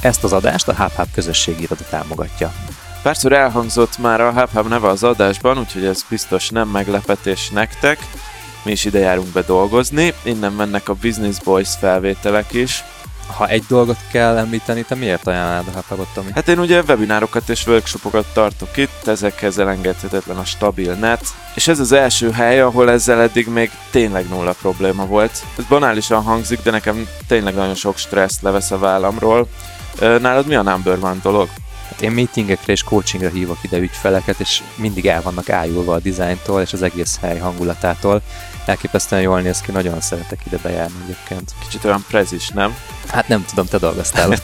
Ezt az adást a HubHub közösségi iroda támogatja. Párszor elhangzott már a HubHub neve az adásban, úgyhogy ez biztos nem meglepetés nektek. Mi is ide járunk be dolgozni, innen mennek a Business Boys felvételek is. Ha egy dolgot kell említeni, te miért ajánlnád a Tomi? Hát én ugye webinárokat és workshopokat tartok itt, ezekhez elengedhetetlen a stabil net, és ez az első hely, ahol ezzel eddig még tényleg nulla probléma volt. Ez banálisan hangzik, de nekem tényleg nagyon sok stressz levesz a vállamról. Nálad mi a number one dolog? Hát én meetingekre és coachingra hívok ide ügyfeleket, és mindig el vannak ájulva a dizájntól és az egész hely hangulatától. Elképesztően jól néz ki, nagyon szeretek ide bejárni egyébként. Kicsit olyan prezis, nem? Hát nem tudom, te dolgoztál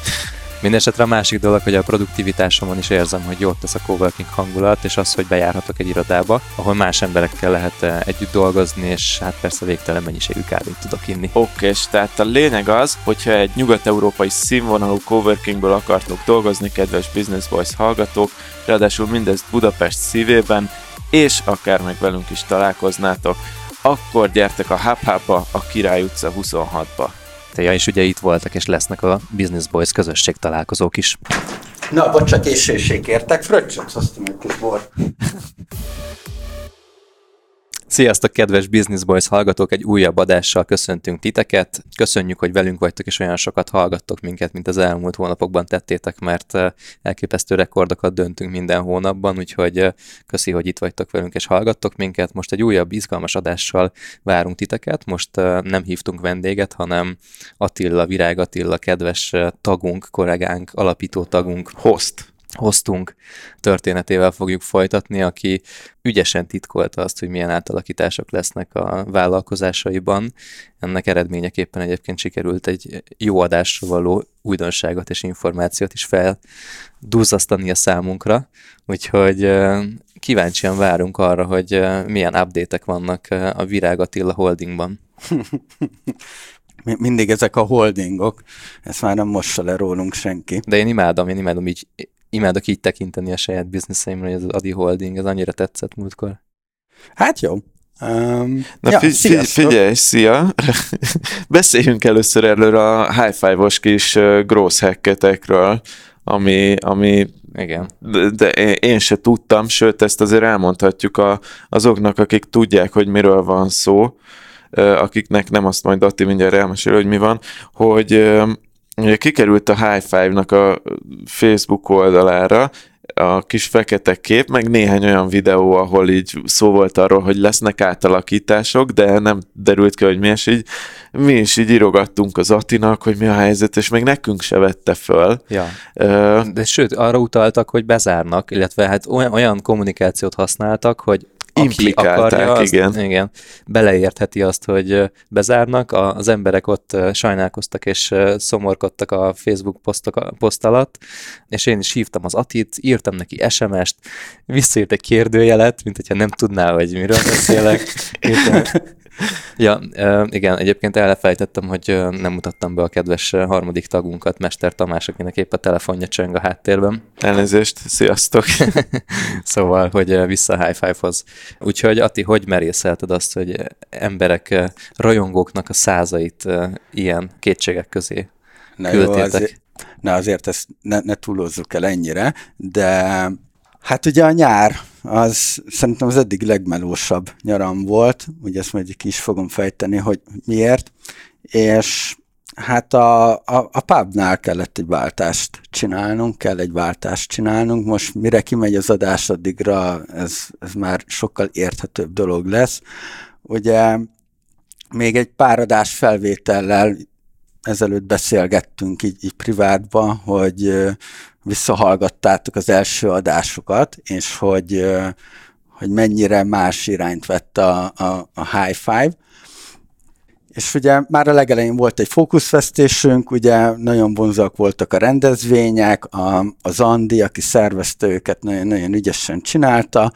Mindenesetre a másik dolog, hogy a produktivitásomon is érzem, hogy jót tesz a coworking hangulat, és az, hogy bejárhatok egy irodába, ahol más emberekkel lehet eh, együtt dolgozni, és hát persze végtelen mennyiségű kávét tudok inni. Oké, és tehát a lényeg az, hogyha egy nyugat-európai színvonalú coworkingből akartok dolgozni, kedves Business Boys hallgatók, ráadásul mindezt Budapest szívében, és akár meg velünk is találkoznátok, akkor gyertek a Hub a Király utca 26-ba. Ja, és ugye itt voltak, és lesznek a Business Boys közösség találkozók is. Na, bocsánat, későség értek, fröccsöt hoztam egy kis bor. Sziasztok, kedves Business Boys hallgatók! Egy újabb adással köszöntünk titeket. Köszönjük, hogy velünk vagytok, és olyan sokat hallgattok minket, mint az elmúlt hónapokban tettétek, mert eh, elképesztő rekordokat döntünk minden hónapban, úgyhogy eh, köszi, hogy itt vagytok velünk, és hallgattok minket. Most egy újabb izgalmas adással várunk titeket. Most eh, nem hívtunk vendéget, hanem Attila, Virág Attila, kedves tagunk, kollégánk, alapító tagunk. Host hoztunk történetével fogjuk folytatni, aki ügyesen titkolta azt, hogy milyen átalakítások lesznek a vállalkozásaiban. Ennek eredményeképpen egyébként sikerült egy jó adásra való újdonságot és információt is felduzzasztani a számunkra, úgyhogy kíváncsian várunk arra, hogy milyen update-ek vannak a Virág Attila Holdingban. mindig ezek a holdingok, ezt már nem mossa le rólunk senki. De én imádom, én imádom így imádok így tekinteni a saját bizniszeimre, hogy az Adi Holding, ez annyira tetszett múltkor. Hát jó. Um, Na ja, fi- figyelj, szia! Beszéljünk először előre a high five-os kis gross hacketekről, ami, ami igen. De, de én se tudtam, sőt, ezt azért elmondhatjuk a, azoknak, akik tudják, hogy miről van szó, akiknek nem azt majd Atti mindjárt elmesél, hogy mi van, hogy kikerült a High Five-nak a Facebook oldalára, a kis fekete kép, meg néhány olyan videó, ahol így szó volt arról, hogy lesznek átalakítások, de nem derült ki, hogy mi, és így mi is így írogattunk az Atinak, hogy mi a helyzet, és még nekünk se vette föl. Ja. Uh, de sőt, arra utaltak, hogy bezárnak, illetve hát olyan, olyan kommunikációt használtak, hogy implikálták, akarja, azt, igen. igen. Beleértheti azt, hogy bezárnak, az emberek ott sajnálkoztak és szomorkodtak a Facebook posztok, poszt alatt, és én is hívtam az Atit, írtam neki SMS-t, visszaírt egy kérdőjelet, mint hogyha nem tudná, hogy miről beszélek. Írtam, ja, igen, egyébként elfelejtettem, hogy nem mutattam be a kedves harmadik tagunkat, Mester Tamás, akinek épp a telefonja csöng a háttérben. Elnézést, sziasztok! szóval, hogy vissza a high five-hoz. Úgyhogy Ati, hogy merészelted azt, hogy emberek, rajongóknak a százait ilyen kétségek közé Na küldtétek? Jó, azért, na azért ezt ne, ne túlozzuk el ennyire, de Hát ugye a nyár, az szerintem az eddig legmelósabb nyaram volt, ugye ezt majd ki is fogom fejteni, hogy miért, és hát a, a, a pubnál kellett egy váltást csinálnunk, kell egy váltást csinálnunk, most mire kimegy az adás, addigra ez, ez már sokkal érthetőbb dolog lesz. Ugye még egy pár adás felvétellel ezelőtt beszélgettünk így, így privátban, hogy visszahallgattátok az első adásokat, és hogy, hogy mennyire más irányt vett a, a, a High Five. És ugye már a legelején volt egy fókuszvesztésünk, ugye nagyon vonzak voltak a rendezvények, a, az Andi, aki szervezte őket, nagyon, nagyon ügyesen csinálta,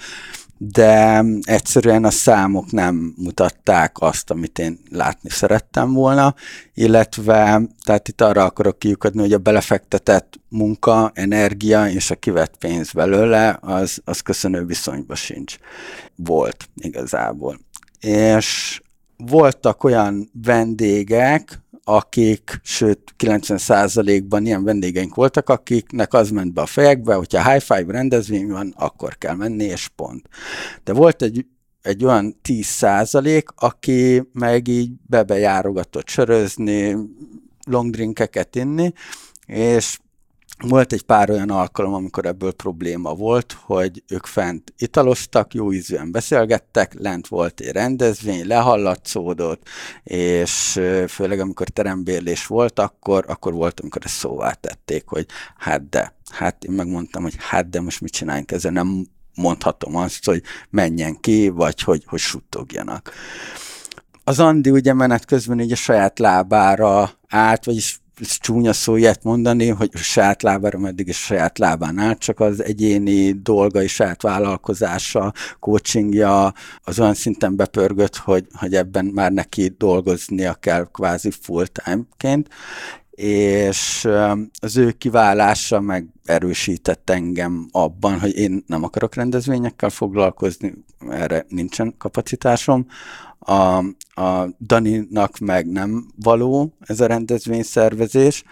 de egyszerűen a számok nem mutatták azt, amit én látni szerettem volna, illetve tehát itt arra akarok kiukadni, hogy a belefektetett munka, energia és a kivett pénz belőle, az, az köszönő viszonyban sincs. Volt igazából. és voltak olyan vendégek, akik, sőt 90%-ban ilyen vendégeink voltak, akiknek az ment be a fejekbe, hogyha high five rendezvény van, akkor kell menni, és pont. De volt egy, egy olyan 10%, aki meg így bebejárogatott sörözni, long drinkeket inni, és volt egy pár olyan alkalom, amikor ebből probléma volt, hogy ők fent italoztak, jó ízűen beszélgettek, lent volt egy rendezvény, lehallatszódott, és főleg amikor terembérlés volt, akkor, akkor volt, amikor ezt szóvá tették, hogy hát de, hát én megmondtam, hogy hát de most mit csináljunk ezzel, nem mondhatom azt, hogy menjen ki, vagy hogy, hogy suttogjanak. Az Andi ugye menet közben így a saját lábára állt, vagyis csúnya szó ilyet mondani, hogy saját lábára meddig is saját lábán áll, csak az egyéni dolga és saját vállalkozása, coachingja az olyan szinten bepörgött, hogy, hogy ebben már neki dolgoznia kell kvázi full-time-ként, és az ő kiválása meg erősített engem abban, hogy én nem akarok rendezvényekkel foglalkozni, erre nincsen kapacitásom, a, a Daninak meg nem való ez a rendezvényszervezés,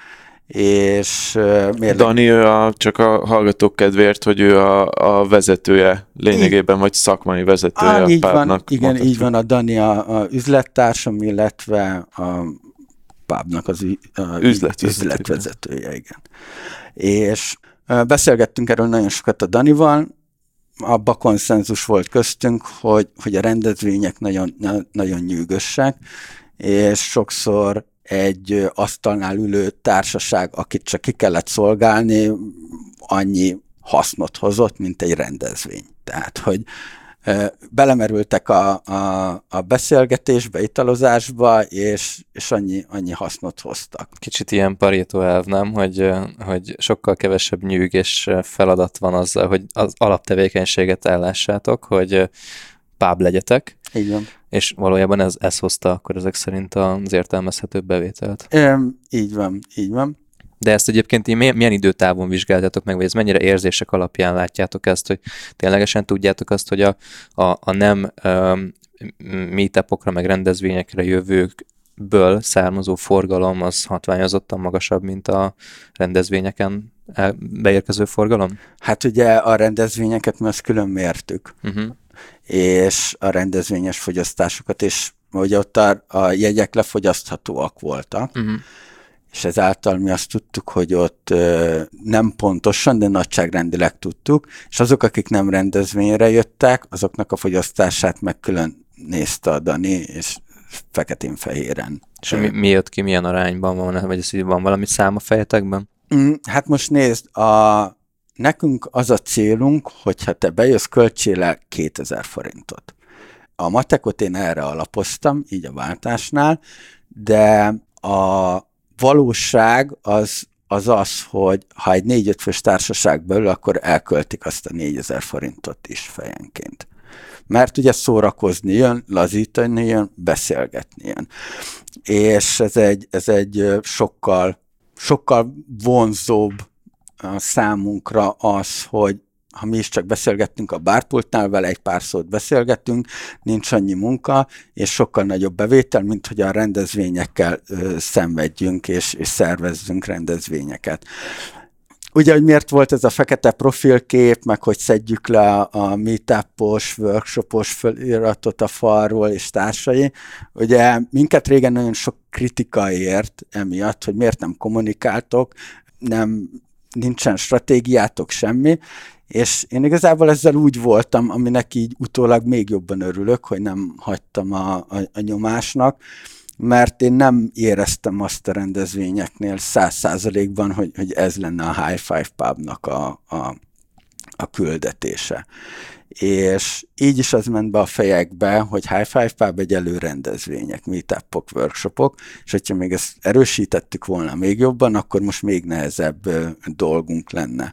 és miért... Dani, ő a, csak a hallgatók kedvéért, hogy ő a, a vezetője lényegében, vagy szakmai vezetője á, a így van, Igen, így van, a Dani a, a üzlettársam, illetve a pubnak az üzletvezetője. üzletvezetője, igen. És beszélgettünk erről nagyon sokat a Danival, abba konszenzus volt köztünk, hogy, hogy a rendezvények nagyon, nagyon nyűgösek, és sokszor egy asztalnál ülő társaság, akit csak ki kellett szolgálni, annyi hasznot hozott, mint egy rendezvény. Tehát, hogy belemerültek a, a, a beszélgetésbe, italozásba, és, és annyi, annyi hasznot hoztak. Kicsit ilyen parétó elv, nem? Hogy, hogy sokkal kevesebb nyűg és feladat van azzal, hogy az alaptevékenységet ellássátok, hogy páb legyetek. Így van. És valójában ez, ez hozta akkor ezek szerint az értelmezhető bevételt. É, így van, így van. De ezt egyébként milyen, milyen időtávon vizsgáltatok meg, vagy ez mennyire érzések alapján látjátok ezt, hogy ténylegesen tudjátok azt, hogy a, a, a nem um, meetupokra, meg rendezvényekre jövőkből származó forgalom az hatványozottan magasabb, mint a rendezvényeken beérkező forgalom? Hát ugye a rendezvényeket mi azt külön mértük, uh-huh. és a rendezvényes fogyasztásokat, és ugye ott a, a jegyek lefogyaszthatóak voltak, uh-huh és ezáltal mi azt tudtuk, hogy ott nem pontosan, de nagyságrendileg tudtuk, és azok, akik nem rendezvényre jöttek, azoknak a fogyasztását meg külön nézte a Dani, és feketén-fehéren. És mi, mi jött ki, milyen arányban van, vagy ez van valami szám a fejetekben? Mm, hát most nézd, a, nekünk az a célunk, hogyha te bejössz költséle 2000 forintot. A matekot én erre alapoztam, így a váltásnál, de a valóság az, az az, hogy ha egy négy-öt fős társaság belül, akkor elköltik azt a 4000 forintot is fejenként. Mert ugye szórakozni jön, lazítani jön, beszélgetni jön. És ez egy, ez egy sokkal, sokkal vonzóbb számunkra az, hogy ha mi is csak beszélgettünk a bárpultnál, vele egy pár szót beszélgettünk, nincs annyi munka, és sokkal nagyobb bevétel, mint hogy a rendezvényekkel ö, szenvedjünk, és, és szervezzünk rendezvényeket. Ugye, hogy miért volt ez a fekete profilkép, meg hogy szedjük le a meetupos, workshopos feliratot a falról és társai. Ugye minket régen nagyon sok kritika ért emiatt, hogy miért nem kommunikáltok, nem nincsen stratégiátok, semmi, és én igazából ezzel úgy voltam, aminek így utólag még jobban örülök, hogy nem hagytam a, a, a nyomásnak, mert én nem éreztem azt a rendezvényeknél száz százalékban, hogy, hogy ez lenne a High Five Pubnak a, a, a küldetése. És így is az ment be a fejekbe, hogy High Five Pub egy előrendezvények, meetupok, workshopok, és hogyha még ezt erősítettük volna még jobban, akkor most még nehezebb dolgunk lenne.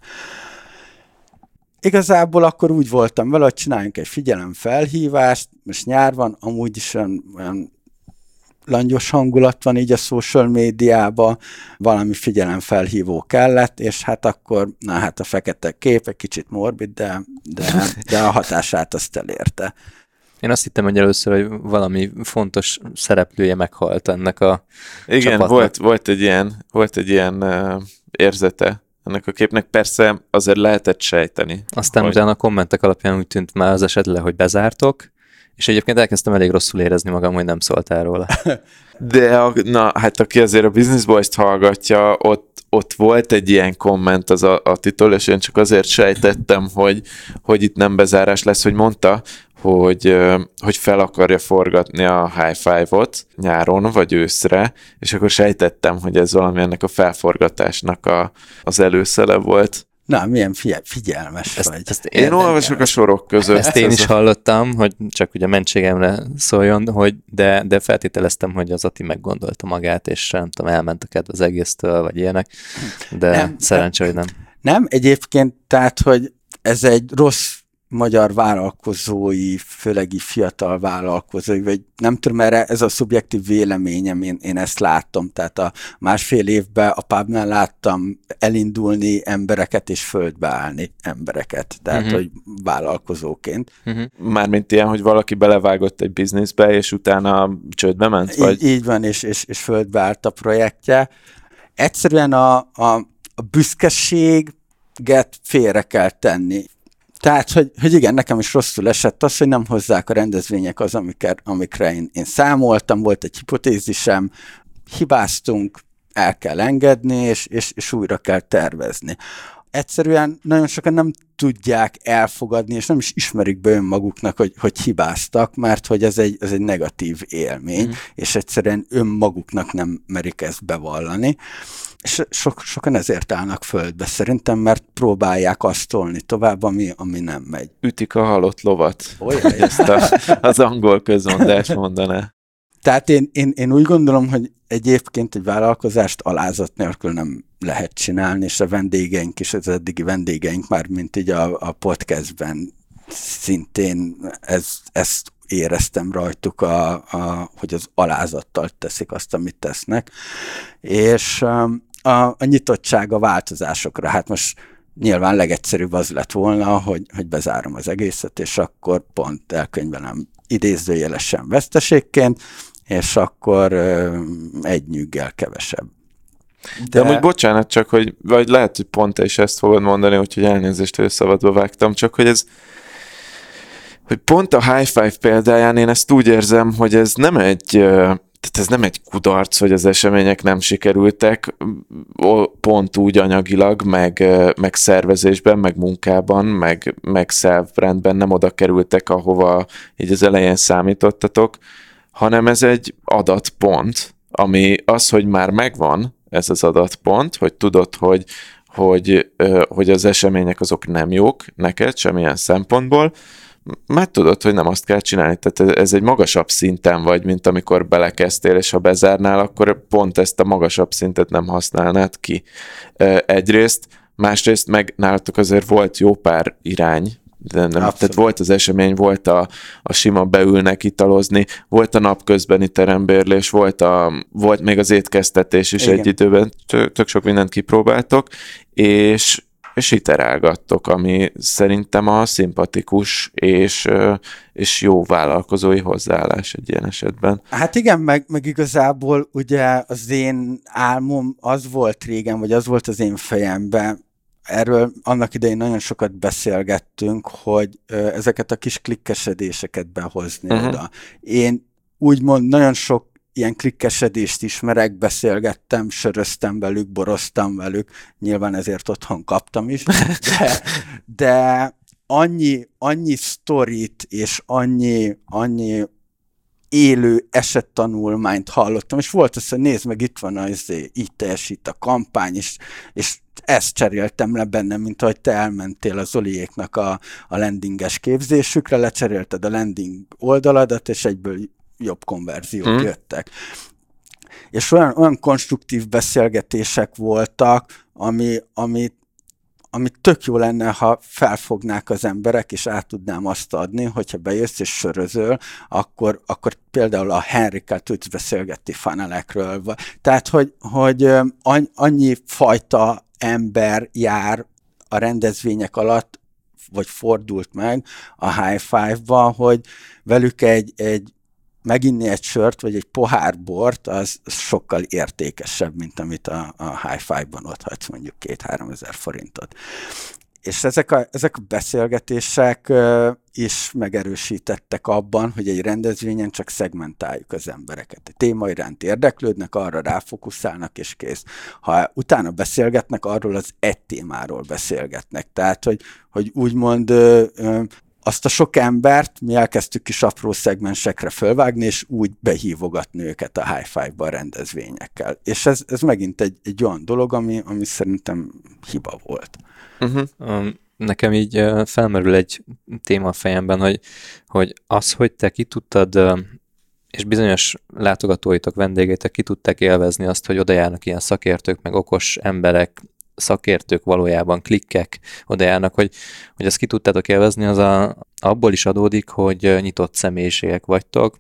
Igazából akkor úgy voltam vele, hogy csináljunk egy figyelemfelhívást, most nyár van, amúgy is olyan, olyan langyos hangulat van így a social médiában, valami figyelemfelhívó kellett, és hát akkor, na hát a fekete kép egy kicsit morbid, de, de, de a hatását azt elérte. Én azt hittem, hogy először, hogy valami fontos szereplője meghalt ennek a Igen, csapatnak. volt, volt egy ilyen, volt egy ilyen uh, érzete ennek a képnek. Persze azért lehetett sejteni. Aztán hogy- utána a kommentek alapján úgy tűnt már az eset le, hogy bezártok, és egyébként elkezdtem elég rosszul érezni magam, hogy nem szóltál róla. De a, na, hát aki azért a Business Boys-t hallgatja, ott, ott volt egy ilyen komment az a, Attitól, és én csak azért sejtettem, hogy, hogy itt nem bezárás lesz, hogy mondta, hogy, hogy fel akarja forgatni a High Five-ot nyáron vagy őszre, és akkor sejtettem, hogy ez valami ennek a felforgatásnak a, az előszele volt. Na, milyen figyel, figyelmes Ezt, vagy. ezt Én olvasok a sorok között. Ezt én is hallottam, hogy csak ugye mentségemre szóljon, hogy de, de feltételeztem, hogy az Ati meggondolta magát, és nem tudom, elment a kedve az egésztől, vagy ilyenek, de Nem, nem, szerencsé, hogy nem. Nem, egyébként, tehát, hogy ez egy rossz magyar vállalkozói, főleg így fiatal vállalkozói, vagy nem tudom, erre ez a szubjektív véleményem, én, én ezt láttam, tehát a másfél évben a pubnál láttam elindulni embereket és földbe állni embereket, tehát, uh-huh. hogy vállalkozóként. Uh-huh. Mármint ilyen, hogy valaki belevágott egy bizniszbe, és utána csődbe ment, vagy? Így, így van, és, és, és földbe állt a projektje. Egyszerűen a, a, a büszkeséget félre kell tenni. Tehát, hogy, hogy igen, nekem is rosszul esett az, hogy nem hozzák a rendezvények az, amikre, amikre én, én számoltam, volt egy hipotézisem, hibáztunk, el kell engedni, és, és, és újra kell tervezni. Egyszerűen nagyon sokan nem tudják elfogadni, és nem is ismerik be önmaguknak, hogy, hogy hibáztak, mert hogy ez egy, ez egy negatív élmény, mm. és egyszerűen önmaguknak nem merik ezt bevallani. És sok, sokan ezért állnak földbe szerintem, mert próbálják azt tolni tovább, ami, ami nem megy. Ütik a halott lovat. Olyan. ezt a, az angol közmondás mondaná. Tehát én, én, én úgy gondolom, hogy egyébként egy vállalkozást alázat nélkül nem lehet csinálni, és a vendégeink is, az eddigi vendégeink már, mint így a, a podcastben szintén ez, ezt éreztem rajtuk, a, a, hogy az alázattal teszik azt, amit tesznek. És um, a, a nyitottság a változásokra, hát most nyilván legegyszerűbb az lett volna, hogy, hogy bezárom az egészet, és akkor pont elkönyvelem idézőjelesen veszteségként, és akkor egy nyüggel kevesebb. De, De amúgy bocsánat, csak hogy, vagy lehet, hogy pont te is ezt fogod mondani, úgyhogy elnézést, hogy szabadba vágtam, csak hogy ez, hogy pont a High Five példáján én ezt úgy érzem, hogy ez nem egy, tehát ez nem egy kudarc, hogy az események nem sikerültek, pont úgy anyagilag, meg, meg szervezésben, meg munkában, meg, meg szervrendben nem oda kerültek, ahova így az elején számítottatok, hanem ez egy adatpont, ami az, hogy már megvan ez az adatpont, hogy tudod, hogy, hogy, hogy az események azok nem jók neked semmilyen szempontból, már tudod, hogy nem azt kell csinálni. Tehát ez egy magasabb szinten vagy, mint amikor belekezdtél, és ha bezárnál, akkor pont ezt a magasabb szintet nem használnád ki. Egyrészt, másrészt meg nálatok azért volt jó pár irány, de nem, Abszolút. tehát volt az esemény, volt a, a sima beülnek italozni, volt a napközbeni terembérlés, volt, a, volt még az étkeztetés is Igen. egy időben, tök, sok mindent kipróbáltok, és, és iterálgattok, ami szerintem a szimpatikus és, és jó vállalkozói hozzáállás egy ilyen esetben. Hát igen, meg, meg igazából ugye az én álmom az volt régen, vagy az volt az én fejemben, erről annak idején nagyon sokat beszélgettünk, hogy ezeket a kis klikkesedéseket behozni uh-huh. oda. Én úgymond nagyon sok ilyen klikkesedést ismerek, beszélgettem, söröztem velük, boroztam velük, nyilván ezért otthon kaptam is, de, de annyi, annyi sztorit és annyi, annyi élő esettanulmányt hallottam, és volt az, hogy nézd meg, itt van az, így teljesít a kampány, és, és ezt cseréltem le bennem, mint ahogy te elmentél a Zoliéknak a, a landinges képzésükre, lecserélted a landing oldaladat, és egyből jobb konverziók hmm. jöttek. És olyan, olyan konstruktív beszélgetések voltak, ami, ami, ami tök jó lenne, ha felfognák az emberek, és át tudnám azt adni, hogyha bejössz és sörözöl, akkor, akkor például a Henrikkel tudsz beszélgetni fanelekről. Tehát, hogy, hogy annyi fajta ember jár a rendezvények alatt, vagy fordult meg a High Five-ba, hogy velük egy, egy meginni egy sört, vagy egy pohár bort, az sokkal értékesebb, mint amit a, a High Five-ban ott hagysz mondjuk két-három ezer forintot. És ezek a, ezek a beszélgetések is megerősítettek abban, hogy egy rendezvényen csak szegmentáljuk az embereket. A téma iránt érdeklődnek, arra ráfokuszálnak, és kész. Ha utána beszélgetnek, arról az egy témáról beszélgetnek. Tehát, hogy, hogy úgymond azt a sok embert mi elkezdtük kis apró szegmensekre fölvágni, és úgy behívogatni őket a high five-ba rendezvényekkel. És ez, ez megint egy, egy olyan dolog, ami, ami szerintem hiba volt. Uh-huh. Um, nekem így uh, felmerül egy téma a fejemben, hogy, hogy az, hogy te ki tudtad, uh, és bizonyos látogatóitok, vendégeitek ki tudták élvezni azt, hogy oda járnak ilyen szakértők, meg okos emberek, szakértők valójában klikkek oda járnak, hogy, hogy ezt ki tudtátok élvezni, az a, abból is adódik, hogy nyitott személyiségek vagytok,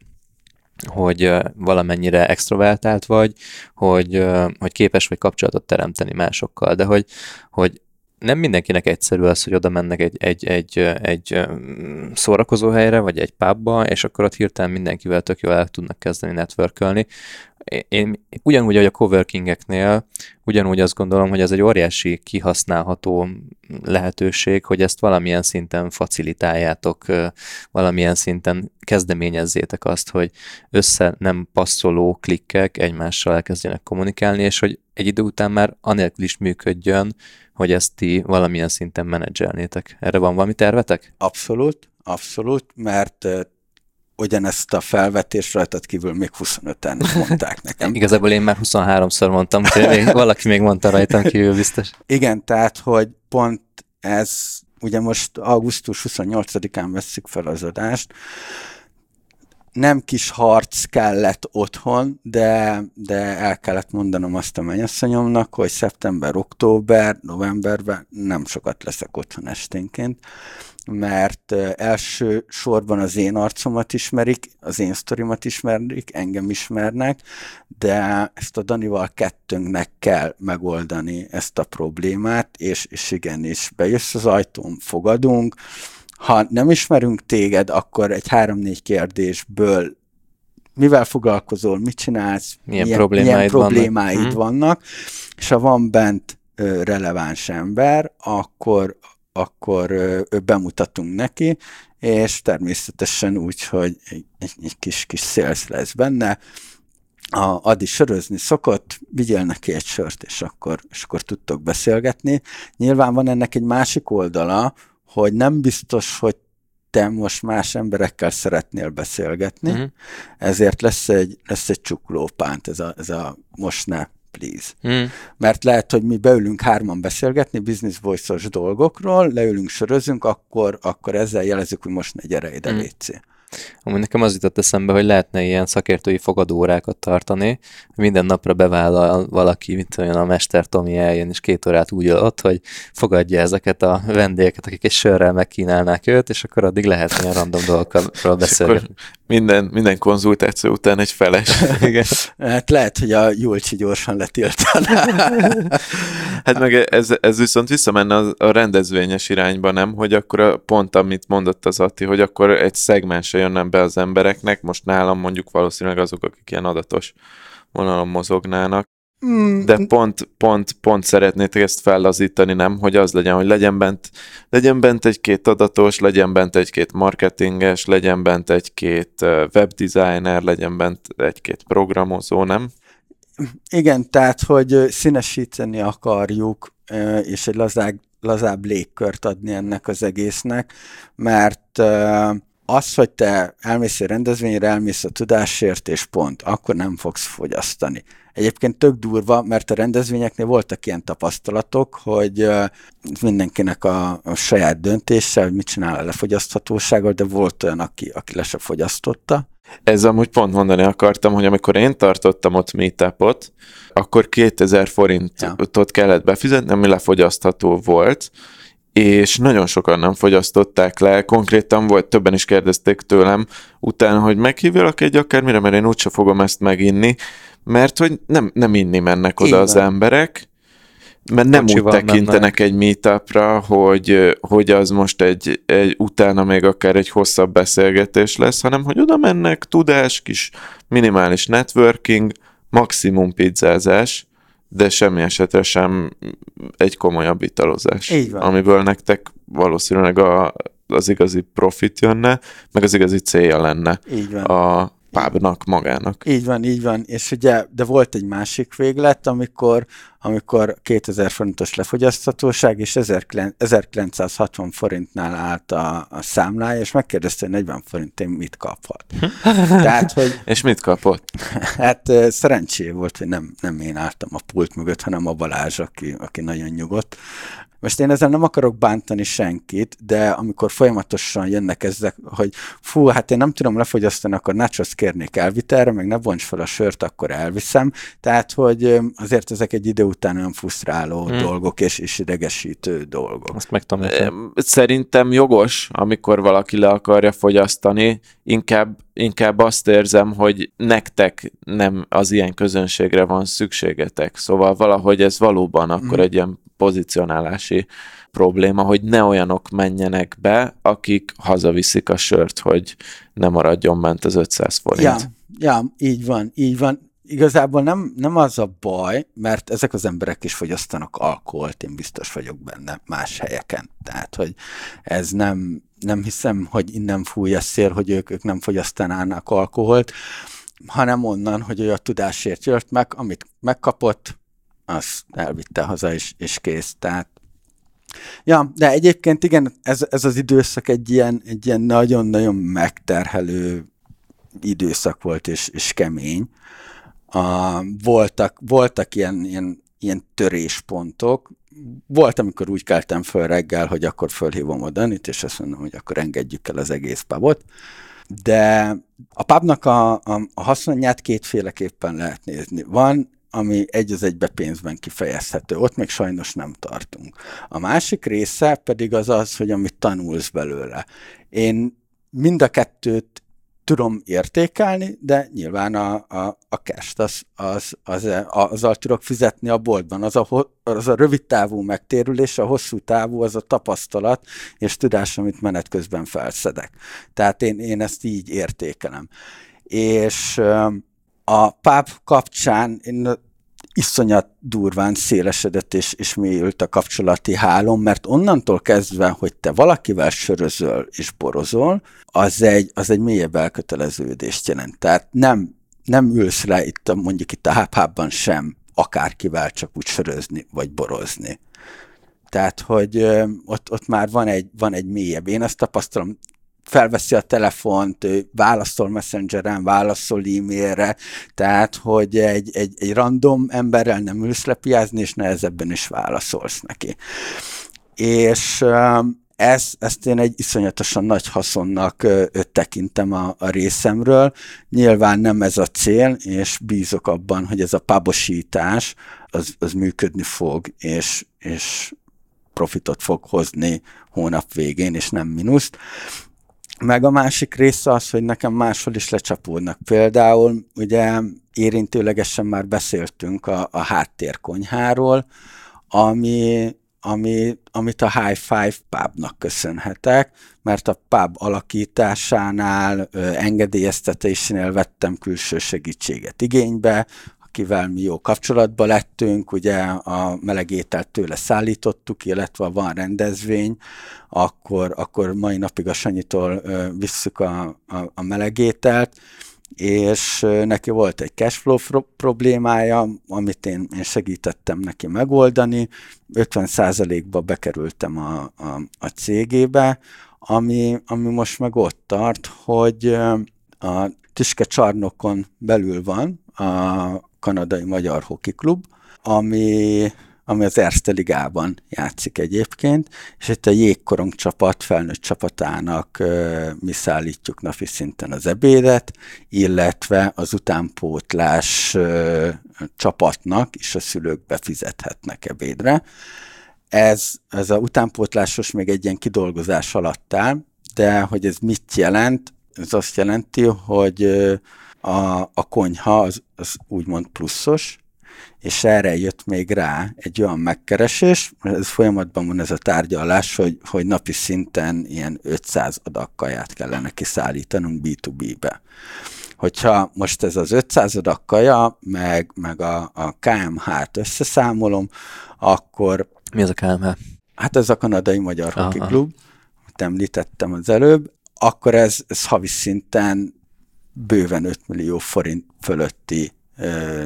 hogy valamennyire extrovertált vagy, hogy, hogy képes vagy kapcsolatot teremteni másokkal, de hogy, hogy nem mindenkinek egyszerű az, hogy oda mennek egy, egy, egy, egy szórakozó helyre, vagy egy pubba, és akkor ott hirtelen mindenkivel tök jól el tudnak kezdeni networkölni. Én ugyanúgy, hogy a coworkingeknél, ugyanúgy azt gondolom, hogy ez egy óriási kihasználható lehetőség, hogy ezt valamilyen szinten facilitáljátok, valamilyen szinten kezdeményezzétek azt, hogy össze nem passzoló klikkek egymással elkezdjenek kommunikálni, és hogy egy idő után már anélkül is működjön, hogy ezt ti valamilyen szinten menedzselnétek. Erre van valami tervetek? Abszolút, abszolút, mert ugyanezt a felvetést rajtad kívül még 25-en mondták nekem. Igazából én már 23-szor mondtam, hogy még, valaki még mondta rajtam kívül biztos. Igen, tehát, hogy pont ez, ugye most augusztus 28-án veszük fel az adást, nem kis harc kellett otthon, de, de el kellett mondanom azt a mennyasszonyomnak, hogy szeptember, október, novemberben nem sokat leszek otthon esténként, mert első sorban az én arcomat ismerik, az én sztorimat ismerik, engem ismernek, de ezt a Danival kettőnknek kell megoldani ezt a problémát, és, és igenis bejössz az ajtón, fogadunk, ha nem ismerünk téged, akkor egy három-négy kérdésből mivel foglalkozol, mit csinálsz, milyen, milyen problémáid, milyen problémáid vannak. Mhm. vannak, és ha van bent ö, releváns ember, akkor, akkor ö, bemutatunk neki, és természetesen úgy, hogy egy, egy kis, kis sales lesz benne, a Adi sörözni szokott, vigyél neki egy sört, és akkor, és akkor tudtok beszélgetni. Nyilván van ennek egy másik oldala, hogy nem biztos, hogy te most más emberekkel szeretnél beszélgetni, uh-huh. ezért lesz egy, lesz egy csuklópánt, ez a, ez a most ne, please. Uh-huh. Mert lehet, hogy mi beülünk hárman beszélgetni business voice dolgokról, leülünk, sörözünk, akkor, akkor ezzel jelezzük, hogy most ne gyere ide, uh-huh. Amúgy nekem az jutott eszembe, hogy lehetne ilyen szakértői fogadóórákat tartani. Minden napra bevállal valaki, mint olyan a Mester Tomi eljön, és két órát úgy ott, hogy fogadja ezeket a vendégeket, akik egy sörrel megkínálnák őt, és akkor addig lehet ilyen random dolgokról beszélni. Minden, minden konzultáció után egy feles. Igen. Hát lehet, hogy a Julcsi gyorsan letiltaná. hát meg ez, ez viszont visszamenne a, rendezvényes irányba, nem? Hogy akkor a, pont, amit mondott az Atti, hogy akkor egy szegmense jönne be az embereknek, most nálam mondjuk valószínűleg azok, akik ilyen adatos vonalon mozognának, mm. de pont, pont, pont szeretnétek ezt fellazítani, nem? Hogy az legyen, hogy legyen bent, legyen bent egy-két adatos, legyen bent egy-két marketinges, legyen bent egy-két webdesigner, legyen bent egy-két programozó, nem? Igen, tehát, hogy színesíteni akarjuk, és egy lazább, lazább légkört adni ennek az egésznek, mert az, hogy te elmész egy rendezvényre, elmész a tudásért, és pont, akkor nem fogsz fogyasztani. Egyébként tök durva, mert a rendezvényeknél voltak ilyen tapasztalatok, hogy mindenkinek a, a saját döntése, hogy mit csinál a lefogyaszthatósággal, de volt olyan, aki, aki le se fogyasztotta. Ez amúgy pont mondani akartam, hogy amikor én tartottam ott meetupot, akkor 2000 forintot ja. kellett befizetni, ami lefogyasztható volt, és nagyon sokan nem fogyasztották le. Konkrétan volt, többen is kérdezték tőlem utána, hogy meghívjalak egy akármire, mert én úgyse fogom ezt meginni, mert hogy nem, nem inni mennek oda Igen. az emberek, mert nem Kocsival úgy tekintenek egy meetupra, hogy, hogy az most egy, egy utána még akár egy hosszabb beszélgetés lesz, hanem hogy oda mennek, tudás, kis minimális networking, maximum pizzázás, de semmi esetre sem egy komolyabb italozás. Így van. Amiből nektek valószínűleg a, az igazi profit jönne, meg az igazi célja lenne Így van. a pubnak magának. Így van, így van. És ugye, de volt egy másik véglet, amikor, amikor 2000 forintos lefogyasztatóság, és 1960 forintnál állt a, a számlája, és megkérdezte, hogy 40 forintért mit kaphat. Tehát, hogy És mit kapott? hát szerencsé volt, hogy nem, nem én álltam a pult mögött, hanem a Balázs, aki, aki nagyon nyugodt. Most én ezzel nem akarok bántani senkit, de amikor folyamatosan jönnek ezek, hogy fú, hát én nem tudom lefogyasztani, akkor nachos kérnék elvitelre, meg ne bonts fel a sört, akkor elviszem. Tehát, hogy azért ezek egy idő után olyan frusztráló hmm. dolgok és, és idegesítő dolgok. Azt megtanultam. Em, Szerintem jogos, amikor valaki le akarja fogyasztani, inkább, inkább azt érzem, hogy nektek nem az ilyen közönségre van szükségetek. Szóval valahogy ez valóban akkor Mhm. egy ilyen pozicionálási probléma, hogy ne olyanok menjenek be, akik hazaviszik a sört, hogy ne maradjon ment az 500 forint. Ja, ja, így van, így van. Igazából nem, nem az a baj, mert ezek az emberek is fogyasztanak alkoholt, én biztos vagyok benne más helyeken. Tehát, hogy ez nem, nem hiszem, hogy innen fúj a szél, hogy ők, ők nem fogyasztanának alkoholt, hanem onnan, hogy ő a tudásért jött meg, amit megkapott, azt elvitte haza, és, és kész. Tehát Ja, de egyébként igen, ez, ez az időszak egy ilyen, egy ilyen nagyon-nagyon megterhelő időszak volt, és, és kemény. A, voltak, voltak ilyen, ilyen, ilyen töréspontok. Volt, amikor úgy keltem föl reggel, hogy akkor fölhívom a Danit, és azt mondom, hogy akkor engedjük el az egész pubot. De a pubnak a, a, a haszonját kétféleképpen lehet nézni. Van, ami egy az egybe pénzben kifejezhető. Ott még sajnos nem tartunk. A másik része pedig az az, hogy amit tanulsz belőle. Én mind a kettőt tudom értékelni, de nyilván a, a, a cash az, az, az, azzal tudok fizetni a boltban. Az a, az a rövid távú megtérülés, a hosszú távú az a tapasztalat és tudás, amit menet közben felszedek. Tehát én, én ezt így értékelem. És a pub kapcsán én iszonyat durván szélesedett és, és mélyült a kapcsolati hálom, mert onnantól kezdve, hogy te valakivel sörözöl és borozol, az egy, az egy mélyebb elköteleződést jelent. Tehát nem, nem ülsz le itt a, mondjuk itt a hábhában sem akárkivel csak úgy sörözni vagy borozni. Tehát, hogy ott, ott már van egy, van egy mélyebb. Én azt tapasztalom, felveszi a telefont, válaszol messengeren, válaszol e-mailre, tehát, hogy egy, egy, egy random emberrel nem ülsz lepiázni, és nehezebben is válaszolsz neki. És öm, ez, ezt én egy iszonyatosan nagy haszonnak tekintem a, a részemről. Nyilván nem ez a cél, és bízok abban, hogy ez a pabosítás az, az működni fog, és, és profitot fog hozni hónap végén, és nem mínuszt. Meg a másik része az, hogy nekem máshol is lecsapódnak. Például ugye érintőlegesen már beszéltünk a, a háttérkonyháról, ami, ami, amit a High Five pubnak köszönhetek, mert a pub alakításánál, engedélyeztetésénél vettem külső segítséget igénybe, akivel mi jó kapcsolatba lettünk, ugye a melegételt tőle szállítottuk, illetve van rendezvény, akkor, akkor mai napig a Sanyitól visszük a, a, a melegételt, és neki volt egy cashflow pro- problémája, amit én, én segítettem neki megoldani, 50%-ba bekerültem a, a, a cégébe, ami, ami most meg ott tart, hogy a Tüske csarnokon belül van a kanadai magyar hoki klub, ami, ami az Erste Ligában játszik egyébként, és itt a jégkorong csapat, felnőtt csapatának ö, mi szállítjuk napi szinten az ebédet, illetve az utánpótlás csapatnak is a szülők befizethetnek ebédre. Ez, ez a utánpótlásos még egy ilyen kidolgozás alatt áll, de hogy ez mit jelent, ez azt jelenti, hogy ö, a, a konyha az, az úgymond pluszos, és erre jött még rá egy olyan megkeresés, ez folyamatban van ez a tárgyalás, hogy, hogy napi szinten ilyen 500 adag kaját kellene kiszállítanunk B2B-be. Hogyha most ez az 500 adag kaja, meg, meg a, a KMH-t összeszámolom, akkor... Mi az a KMH? Hát ez a kanadai magyar hoki klub, amit említettem az előbb, akkor ez, ez havi szinten bőven 5 millió forint fölötti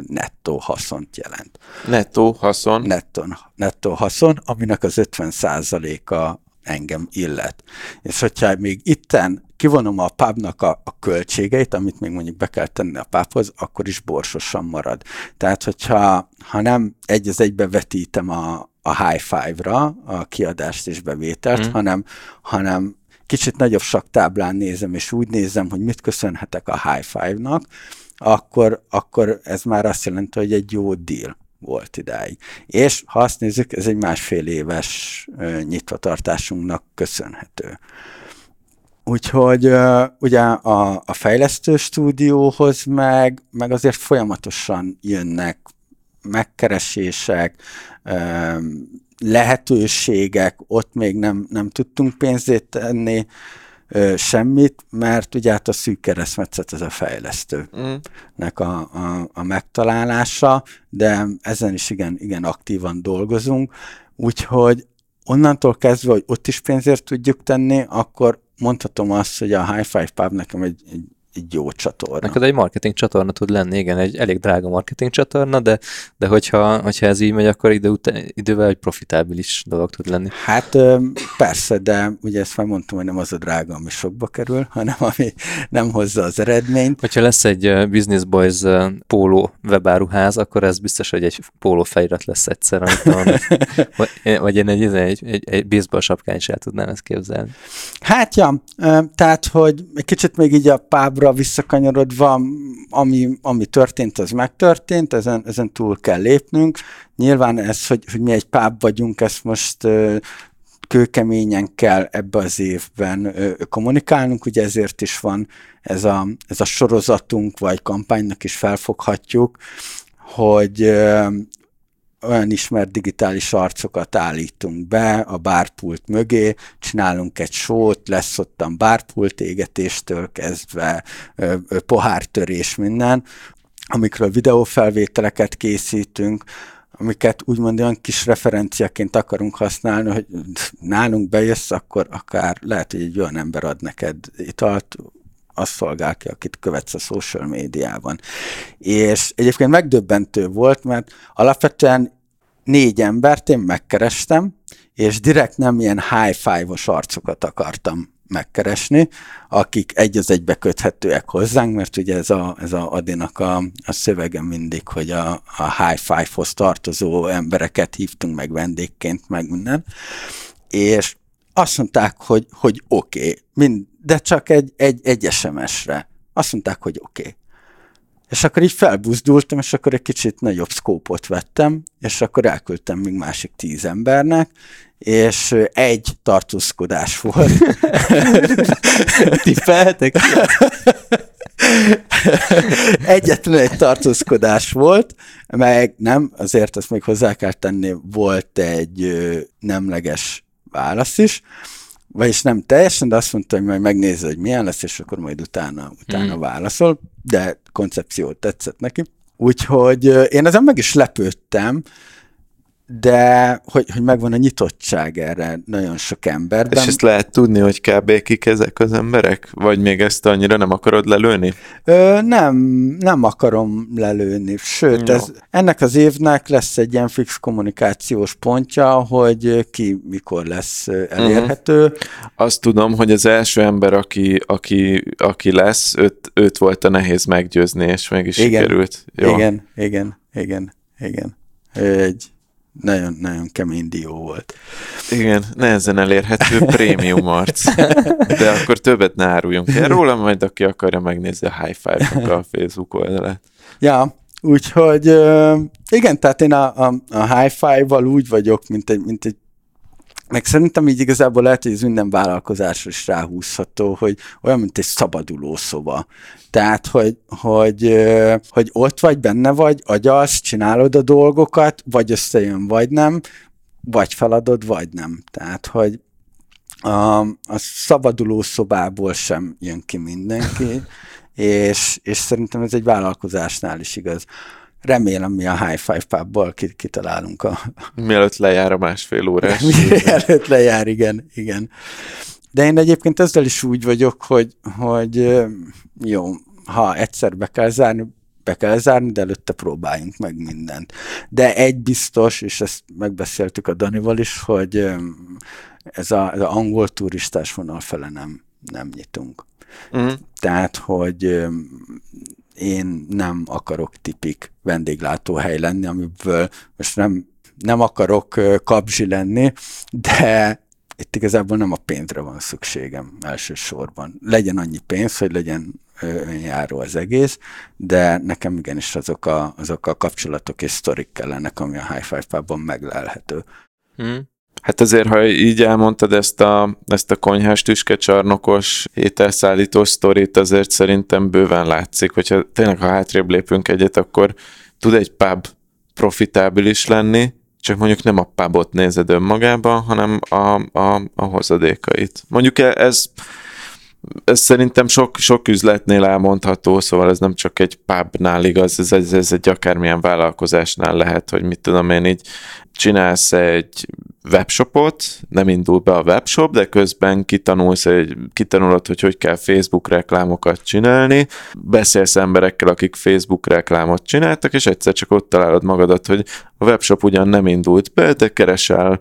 nettó haszont jelent. Nettó haszon? Nettó, nettó haszon, aminek az 50%-a engem illet. És hogyha még itten kivonom a pubnak a, a költségeit, amit még mondjuk be kell tenni a pubhoz, akkor is borsosan marad. Tehát, hogyha ha nem egy az egybe vetítem a, a high five-ra a kiadást és bevételt, mm. hanem, hanem kicsit nagyobb saktáblán nézem, és úgy nézem, hogy mit köszönhetek a high five-nak, akkor, akkor ez már azt jelenti, hogy egy jó deal volt idáig. És ha azt nézzük, ez egy másfél éves nyitvatartásunknak köszönhető. Úgyhogy ugye a, a fejlesztő stúdióhoz meg, meg azért folyamatosan jönnek megkeresések, lehetőségek, ott még nem, nem tudtunk pénzét tenni, ö, semmit, mert ugye hát a szűk keresztmetszet ez a fejlesztőnek a, a, a megtalálása, de ezen is igen, igen aktívan dolgozunk, úgyhogy onnantól kezdve, hogy ott is pénzért tudjuk tenni, akkor mondhatom azt, hogy a High Five Pub nekem egy, egy egy jó csatorna. Neked egy marketing csatorna tud lenni, igen, egy elég drága marketing csatorna, de, de hogyha, hogyha ez így megy, akkor idő után, idővel egy profitábilis dolog tud lenni. Hát persze, de ugye ezt már mondtam, hogy nem az a drága, ami sokba kerül, hanem ami nem hozza az eredményt. Hogyha lesz egy Business Boys póló webáruház, akkor ez biztos, hogy egy póló felirat lesz egyszer, amit vagy, vagy én egy, egy, egy, egy baseball sapkán is el tudnám ezt képzelni. Hát ja, tehát, hogy egy kicsit még így a pábra arra visszakanyarodva, ami, ami történt, az megtörtént, ezen, ezen túl kell lépnünk. Nyilván ez, hogy, hogy mi egy páb vagyunk, ezt most kőkeményen kell ebbe az évben kommunikálnunk, ugye ezért is van ez a, ez a sorozatunk, vagy kampánynak is felfoghatjuk, hogy olyan ismert digitális arcokat állítunk be a bárpult mögé, csinálunk egy sót, lesz ottan bárpult égetéstől kezdve, pohártörés, minden, amikről videófelvételeket készítünk, amiket úgymond olyan kis referenciaként akarunk használni, hogy nálunk bejössz, akkor akár lehet, hogy egy olyan ember ad neked italt, azt szolgál ki, akit követsz a social médiában. És egyébként megdöbbentő volt, mert alapvetően négy embert én megkerestem, és direkt nem ilyen high five-os arcokat akartam megkeresni, akik egy az egybe köthetőek hozzánk, mert ugye ez a, ez a Adinak a, a szövege mindig, hogy a, a high five-hoz tartozó embereket hívtunk meg vendégként, meg minden, és azt mondták, hogy, hogy oké, okay, de csak egy, egy, egy SMS-re. Azt mondták, hogy oké. Okay. És akkor így felbuzdultam, és akkor egy kicsit nagyobb szkópot vettem, és akkor elküldtem még másik tíz embernek, és egy tartózkodás volt. Tippelhetek? Egyetlen egy tartózkodás volt, meg nem, azért ezt még hozzá kell tenni, volt egy nemleges válasz is, vagyis nem teljesen, de azt mondta, hogy majd megnézi, hogy milyen lesz, és akkor majd utána, utána mm. válaszol, de koncepció tetszett neki. Úgyhogy én ezen meg is lepődtem, de hogy, hogy megvan a nyitottság erre nagyon sok emberben. És ezt lehet tudni, hogy kb. kik ezek az emberek? Vagy még ezt annyira nem akarod lelőni? Ö, nem, nem akarom lelőni. Sőt, ez, ennek az évnek lesz egy ilyen fix kommunikációs pontja, hogy ki mikor lesz elérhető. Uh-huh. Azt tudom, hogy az első ember, aki, aki, aki lesz, őt, őt volt a nehéz meggyőzni, és meg is igen, sikerült. Jó. Igen, igen, igen, igen. Egy nagyon-nagyon kemény dió volt. Igen, nehezen elérhető prémium arc. De akkor többet ne áruljunk el róla, majd aki akarja megnézni a High Five-nak a Facebook oldalát. Ja, úgyhogy igen, tehát én a, a, a High Five-val úgy vagyok, mint egy, mint egy meg szerintem így igazából lehet, hogy ez minden vállalkozásra is ráhúzható, hogy olyan, mint egy szabaduló szoba. Tehát, hogy, hogy, hogy ott vagy, benne vagy, agyalsz, csinálod a dolgokat, vagy összejön, vagy nem, vagy feladod, vagy nem. Tehát, hogy a, a szabaduló szobából sem jön ki mindenki, és, és szerintem ez egy vállalkozásnál is igaz. Remélem, mi a High Five Pubból kitalálunk a... Mielőtt lejár a másfél órás. Mielőtt lejár, igen, igen. De én egyébként ezzel is úgy vagyok, hogy, hogy jó, ha egyszer be kell zárni, be kell zárni, de előtte próbáljunk meg mindent. De egy biztos, és ezt megbeszéltük a Danival is, hogy ez a, ez a angol turistás vonal fele nem, nem nyitunk. Uh-huh. Tehát, hogy én nem akarok tipik vendéglátóhely lenni, amiből most nem, nem akarok kapzsi lenni, de itt igazából nem a pénzre van szükségem elsősorban. Legyen annyi pénz, hogy legyen járó az egész, de nekem igenis azok a, azok a kapcsolatok és sztorik kellenek, ami a High Five Pubban meglelhető. Hmm. Hát azért, ha így elmondtad ezt a, ezt a konyhás tüskecsarnokos ételszállító sztorit, azért szerintem bőven látszik, hogyha tényleg ha hátrébb lépünk egyet, akkor tud egy pub profitábilis lenni, csak mondjuk nem a pubot nézed önmagában, hanem a, a, a hozadékait. Mondjuk e, ez, ez szerintem sok, sok üzletnél elmondható, szóval ez nem csak egy pubnál igaz, ez, ez, ez egy akármilyen vállalkozásnál lehet, hogy mit tudom én így csinálsz egy webshopot, nem indul be a webshop, de közben kitanulsz, egy, kitanulod, hogy hogy kell Facebook reklámokat csinálni, beszélsz emberekkel, akik Facebook reklámot csináltak, és egyszer csak ott találod magadat, hogy a webshop ugyan nem indult be, de keresel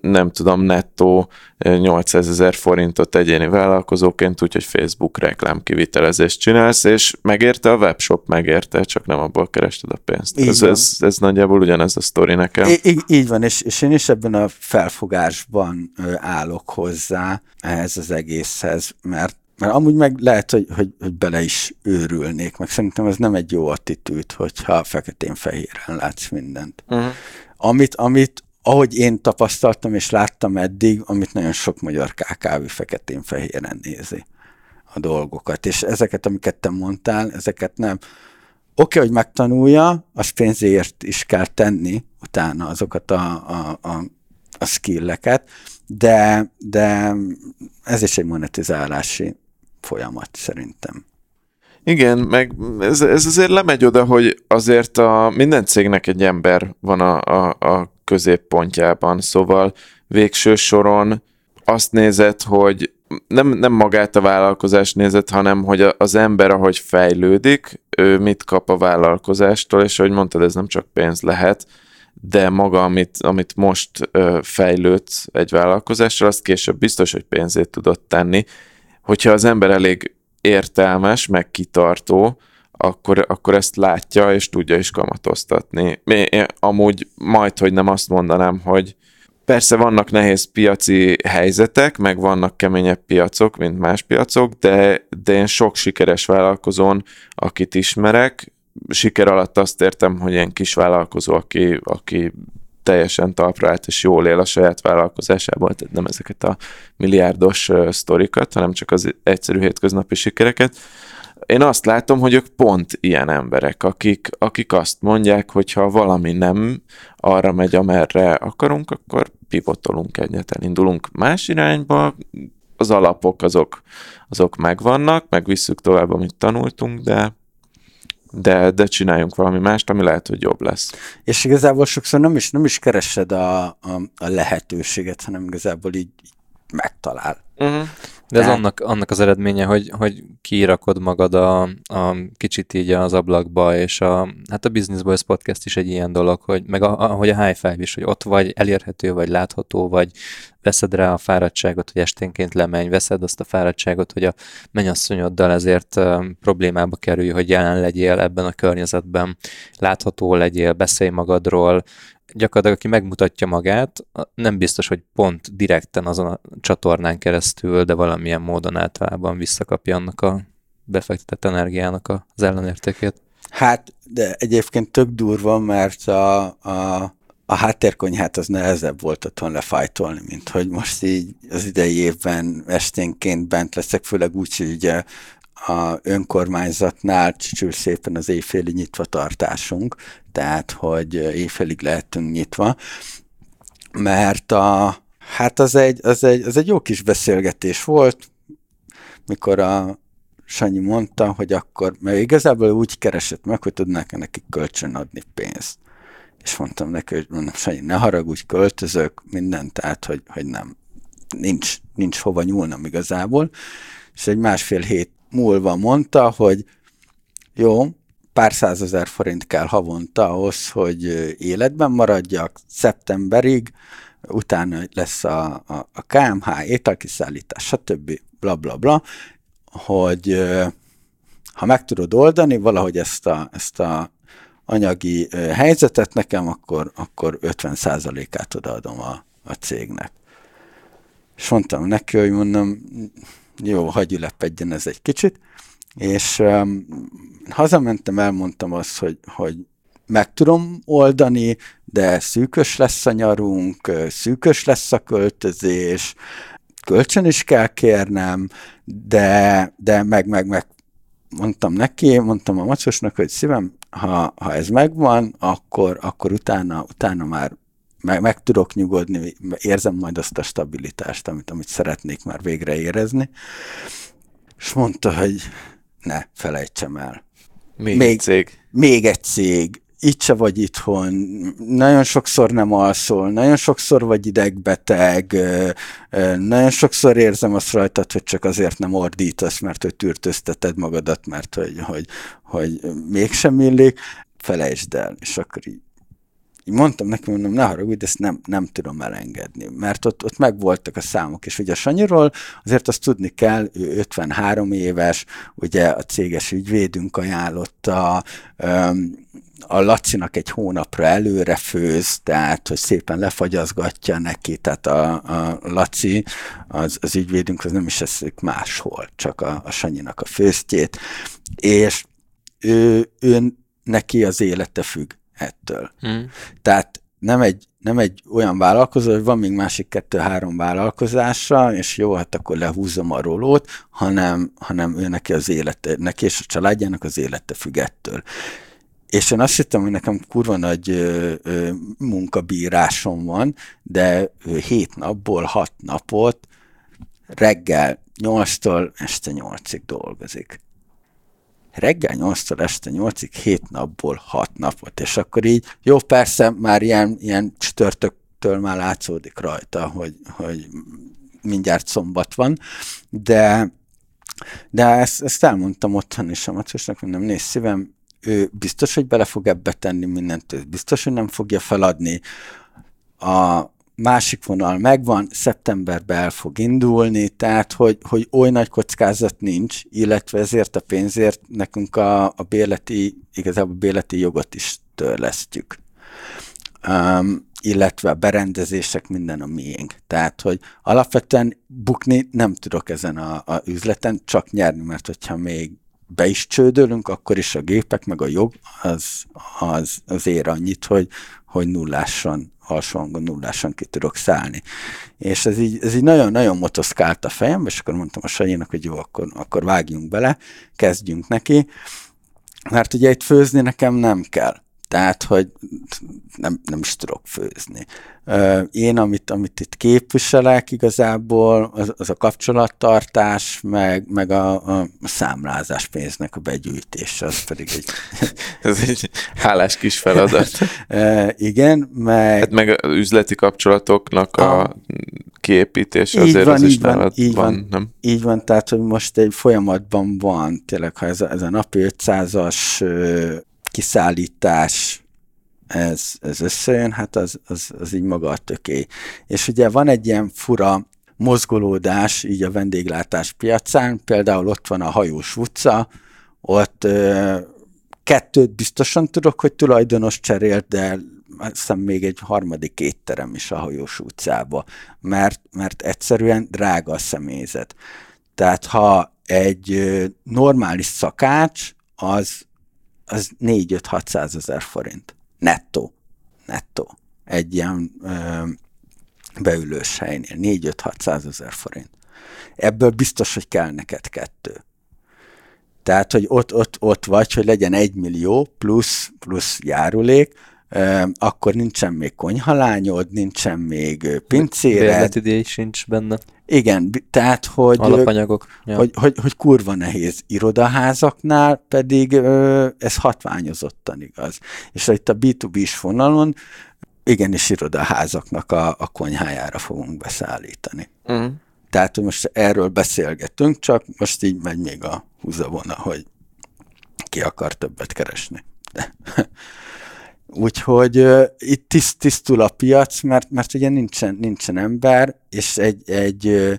nem tudom, nettó 800 ezer forintot egyéni vállalkozóként, úgyhogy Facebook reklám kivitelezést csinálsz, és megérte a webshop, megérte, csak nem abból kerested a pénzt. ez, ez, ez nagyjából ugyanez a sztori nekem. Í- így van, és, és én is ebben a felfogásban állok hozzá ehhez az egészhez, mert mert amúgy meg lehet, hogy, hogy, hogy bele is őrülnék, meg szerintem ez nem egy jó attitűd, hogyha feketén-fehéren látsz mindent. Uh-huh. Amit, amit ahogy én tapasztaltam és láttam eddig, amit nagyon sok magyar KKV feketén-fehéren nézi a dolgokat. És ezeket, amiket te mondtál, ezeket nem. Oké, okay, hogy megtanulja, az pénzért is kell tenni utána azokat a, a, a, a skilleket, de, de ez is egy monetizálási folyamat szerintem. Igen, meg ez, ez azért lemegy oda, hogy azért a minden cégnek egy ember van a, a, a középpontjában, szóval végső soron azt nézett, hogy nem, nem magát a vállalkozást nézett, hanem hogy az ember, ahogy fejlődik, ő mit kap a vállalkozástól, és ahogy mondtad, ez nem csak pénz lehet, de maga, amit, amit most ö, fejlődsz egy vállalkozással, azt később biztos, hogy pénzét tudott tenni. Hogyha az ember elég értelmes, meg kitartó, akkor, akkor ezt látja, és tudja is kamatoztatni. Én amúgy majd, hogy nem azt mondanám, hogy persze vannak nehéz piaci helyzetek, meg vannak keményebb piacok, mint más piacok, de, de én sok sikeres vállalkozón, akit ismerek, siker alatt azt értem, hogy ilyen kis vállalkozó, aki, aki teljesen talpra állt és jól él a saját vállalkozásával, tehát nem ezeket a milliárdos sztorikat, hanem csak az egyszerű hétköznapi sikereket, én azt látom, hogy ők pont ilyen emberek, akik, akik azt mondják, hogy ha valami nem arra megy, amerre akarunk, akkor pivotolunk egyet, elindulunk más irányba, az alapok azok, azok megvannak, meg visszük tovább, amit tanultunk, de, de, de csináljunk valami mást, ami lehet, hogy jobb lesz. És igazából sokszor nem is, nem is keresed a, a, a lehetőséget, hanem igazából így, megtalál. Uh-huh. De ez annak, annak az eredménye, hogy, hogy kirakod magad a, a kicsit így az ablakba, és a, hát a Business Boys podcast is egy ilyen dolog, hogy meg a, ahogy a High Five is, hogy ott vagy, elérhető, vagy látható, vagy veszed rá a fáradtságot, hogy esténként lemenj, veszed azt a fáradtságot, hogy a mennyasszonyoddal ezért problémába kerülj, hogy jelen legyél ebben a környezetben, látható legyél, beszélj magadról, gyakorlatilag aki megmutatja magát, nem biztos, hogy pont direkten azon a csatornán keresztül, de valamilyen módon általában visszakapja annak a befektetett energiának az ellenértékét. Hát, de egyébként tök durva, mert a, a, a háttérkonyhát az nehezebb volt otthon lefajtolni, mint hogy most így az idei évben esténként bent leszek, főleg úgy, hogy ugye a önkormányzatnál csücsül szépen az éjféli nyitva tartásunk, tehát, hogy éjfélig lehetünk nyitva, mert a, hát az egy, az, egy, az egy jó kis beszélgetés volt, mikor a Sanyi mondta, hogy akkor, mert igazából úgy keresett meg, hogy tudnák neki kölcsön adni pénzt. És mondtam neki, hogy mondom, Sanyi, ne haragudj, költözök, minden, tehát, hogy, hogy nem, nincs, nincs hova nyúlnom igazából. És egy másfél hét múlva mondta, hogy jó, pár százezer forint kell havonta ahhoz, hogy életben maradjak szeptemberig, utána lesz a, a, a KMH, ételkiszállítás, stb. bla bla bla, hogy ha meg tudod oldani valahogy ezt a, ezt a anyagi helyzetet nekem, akkor, akkor 50%-át odaadom a, a cégnek. És mondtam neki, hogy mondom, jó, hagyj ülepedjen ez egy kicsit, és um, hazamentem, elmondtam azt, hogy, hogy meg tudom oldani, de szűkös lesz a nyarunk, szűkös lesz a költözés, kölcsön is kell kérnem, de, de meg, meg, meg mondtam neki, mondtam a macsosnak, hogy szívem, ha, ha ez megvan, akkor, akkor utána, utána már meg, meg tudok nyugodni, érzem majd azt a stabilitást, amit, amit szeretnék már végre érezni. És mondta, hogy ne, felejtsem el. Még, még egy cég. Még egy cég. Itt se vagy itthon, nagyon sokszor nem alszol, nagyon sokszor vagy idegbeteg, nagyon sokszor érzem azt rajtad, hogy csak azért nem ordítasz, mert hogy tűrtözteted magadat, mert hogy, hogy, hogy mégsem illik, felejtsd el. És akkor így így mondtam neki, mondom, ne haragudj, ezt nem, nem tudom elengedni, mert ott, ott megvoltak a számok, és ugye a Sanyiról azért azt tudni kell, ő 53 éves, ugye a céges ügyvédünk ajánlotta, a Lacinak egy hónapra előre főz, tehát, hogy szépen lefagyazgatja neki, tehát a, a Laci, az, az ügyvédünk, az nem is eszik máshol, csak a, a Sanyinak a főztjét, és ő, ő neki az élete függ ettől. Hmm. Tehát nem egy, nem egy olyan vállalkozó, hogy van még másik kettő-három vállalkozása, és jó, hát akkor lehúzom a rolót, hanem, hanem ő neki az élete, neki és a családjának az élete függ ettől. És én azt hittem, hogy nekem kurva nagy ö, ö, munkabírásom van, de ö, hét napból hat napot reggel 8-tól este 8-ig dolgozik reggel 8-tól este 8-ig, 7 napból 6 napot, és akkor így, jó, persze már ilyen, ilyen csütörtöktől már látszódik rajta, hogy, hogy mindjárt szombat van, de, de ezt, ezt elmondtam otthon is a Macosnak, mondom, nézd szívem, ő biztos, hogy bele fog ebbe tenni mindent, biztos, hogy nem fogja feladni. A, másik vonal megvan, szeptemberben el fog indulni, tehát hogy, hogy oly nagy kockázat nincs, illetve ezért a pénzért nekünk a, a béleti, igazából a béleti jogot is törlesztjük. Um, illetve a berendezések minden a miénk. Tehát, hogy alapvetően bukni nem tudok ezen a, a üzleten, csak nyerni, mert hogyha még be is csődölünk, akkor is a gépek, meg a jog az, az, az ér annyit, hogy, hogy nulláson alsó hangon nullásan ki tudok szállni. És ez így, ez így nagyon-nagyon motoszkált a fejembe, és akkor mondtam a Sanyinak, hogy jó, akkor, akkor vágjunk bele, kezdjünk neki, mert ugye itt főzni nekem nem kell. Tehát, hogy nem, nem is tudok főzni. Én, amit, amit itt képviselek igazából, az, az a kapcsolattartás, meg, meg a, a számlázás pénznek a begyűjtése, az pedig egy... Ez egy hálás kis feladat. Igen, meg... Hát meg az üzleti kapcsolatoknak a, a kiépítése azért van, az is van, így van, van, nem? Így van, tehát, hogy most egy folyamatban van, tényleg, ha ez a, ez a napi 500-as kiszállítás, ez, ez összejön, hát az, az, az így maga a töké. És ugye van egy ilyen fura mozgolódás így a vendéglátás piacán, például ott van a hajós utca, ott ö, kettőt biztosan tudok, hogy tulajdonos cserélt, de azt hiszem még egy harmadik étterem is a hajós utcába, mert, mert egyszerűen drága a személyzet. Tehát ha egy normális szakács, az az 4-5-600 ezer forint. Nettó. Nettó. egy ilyen ö, beülős helynél, 4-5-600 ezer forint. Ebből biztos, hogy kell neked kettő. Tehát, hogy ott, ott, ott vagy, hogy legyen egy millió plusz, plusz járulék, akkor nincsen még konyhalányod, nincsen még pincéred. Bérletidény sincs benne. Igen, tehát, hogy, Alapanyagok. Ja. Hogy, hogy, hogy kurva nehéz irodaházaknál, pedig ez hatványozottan igaz. És itt a B2B-s vonalon igenis irodaházaknak a, a konyhájára fogunk beszállítani. Uh-huh. Tehát, hogy most erről beszélgetünk, csak most így megy még a húzavona, hogy ki akar többet keresni. De. Úgyhogy uh, itt tiszt, tisztul a piac, mert, mert ugye nincsen, nincsen ember, és egy, egy, uh,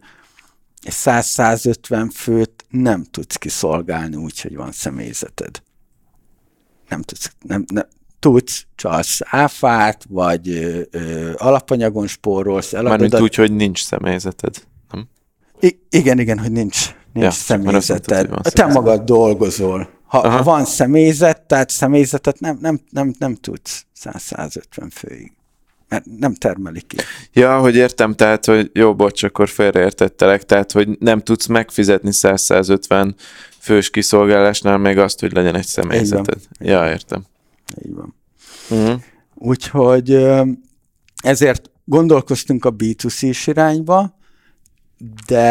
egy 100-150 főt nem tudsz kiszolgálni úgy, hogy van személyzeted. Nem tudsz, nem, nem, tudsz, csalsz áfát, vagy ö, ö, alapanyagon spórolsz. Mármint úgy, hogy nincs személyzeted. Nem? I- igen, igen, hogy nincs, nincs ja, személyzeted. Te magad dolgozol. Ha, ha van személyzet, tehát személyzetet nem, nem, nem, nem tudsz 100-150 főig mert nem termelik ki. Ja, hogy értem, tehát, hogy jó, bocs, akkor félreértettelek, tehát, hogy nem tudsz megfizetni 100-150 fős kiszolgálásnál még azt, hogy legyen egy személyzeted. Ja, értem. Így van. Uh-huh. Úgyhogy ezért gondolkoztunk a B2C-s irányba, de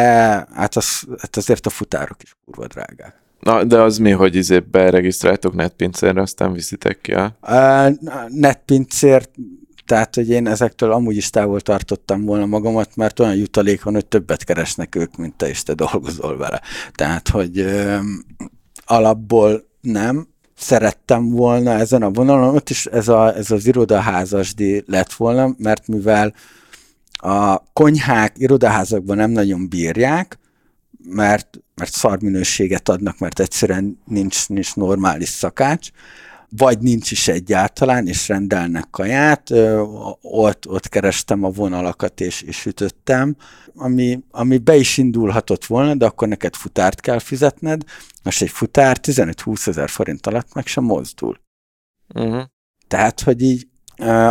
hát, az, hát azért a futárok is kurva drágák. Na, de az mi, hogy izé beregisztráltok netpincérre, aztán viszitek ki a... Uh, netpincért, tehát, hogy én ezektől amúgy is távol tartottam volna magamat, mert olyan jutalék van, hogy többet keresnek ők, mint te, és te dolgozol vele. Tehát, hogy uh, alapból nem, szerettem volna ezen a vonalon, ott is ez, a, ez az irodaházasdi lett volna, mert mivel a konyhák irodaházakban nem nagyon bírják, mert, mert szarminőséget adnak, mert egyszerűen nincs, nincs normális szakács, vagy nincs is egyáltalán, és rendelnek kaját, ott, ott kerestem a vonalakat, és, és ütöttem, ami, ami be is indulhatott volna, de akkor neked futárt kell fizetned, most egy futár 15-20 ezer forint alatt meg sem mozdul. Uh-huh. Tehát, hogy így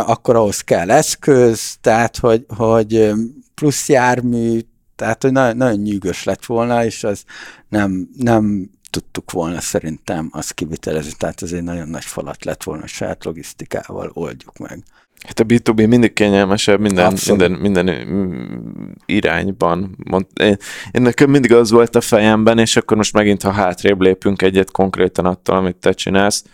akkor ahhoz kell eszköz, tehát, hogy, hogy plusz jármű, tehát, hogy nagyon, nagyon nyűgös lett volna, és az nem, nem tudtuk volna szerintem azt kivitelezni, tehát ez egy nagyon nagy falat lett volna, saját logisztikával oldjuk meg. Hát a B2B mindig kényelmesebb minden, minden, minden mm, irányban. Mond, én, én nekem mindig az volt a fejemben, és akkor most megint, ha hátrébb lépünk egyet konkrétan attól, amit te csinálsz,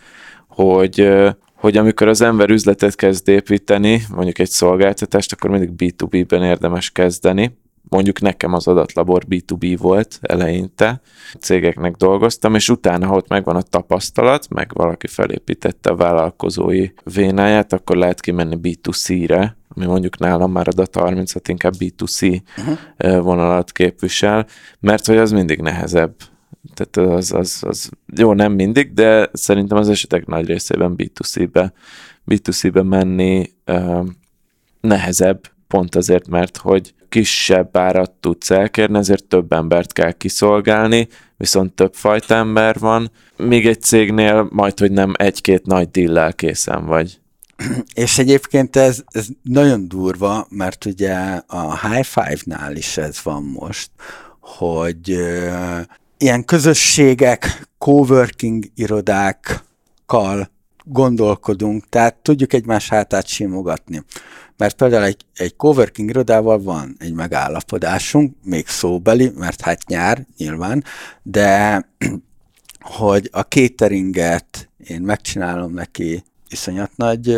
hogy, hogy amikor az ember üzletet kezd építeni, mondjuk egy szolgáltatást, akkor mindig B2B-ben érdemes kezdeni, mondjuk nekem az adatlabor B2B volt eleinte, cégeknek dolgoztam, és utána, ha ott megvan a tapasztalat, meg valaki felépítette a vállalkozói vénáját, akkor lehet kimenni B2C-re, ami mondjuk nálam már a Data 36 inkább B2C uh-huh. vonalat képvisel, mert hogy az mindig nehezebb. Tehát az, az, az jó, nem mindig, de szerintem az esetek nagy részében B2C-be, B2C-be menni uh, nehezebb, pont azért, mert hogy kisebb árat tudsz elkérni, ezért több embert kell kiszolgálni, viszont több fajta ember van, még egy cégnél majd, hogy nem egy-két nagy dillel készen vagy. És egyébként ez, ez nagyon durva, mert ugye a High Five-nál is ez van most, hogy ilyen közösségek, coworking irodákkal gondolkodunk, tehát tudjuk egymás hátát simogatni. Mert például egy, egy coworking irodával van egy megállapodásunk, még szóbeli, mert hát nyár nyilván, de hogy a cateringet én megcsinálom neki iszonyat nagy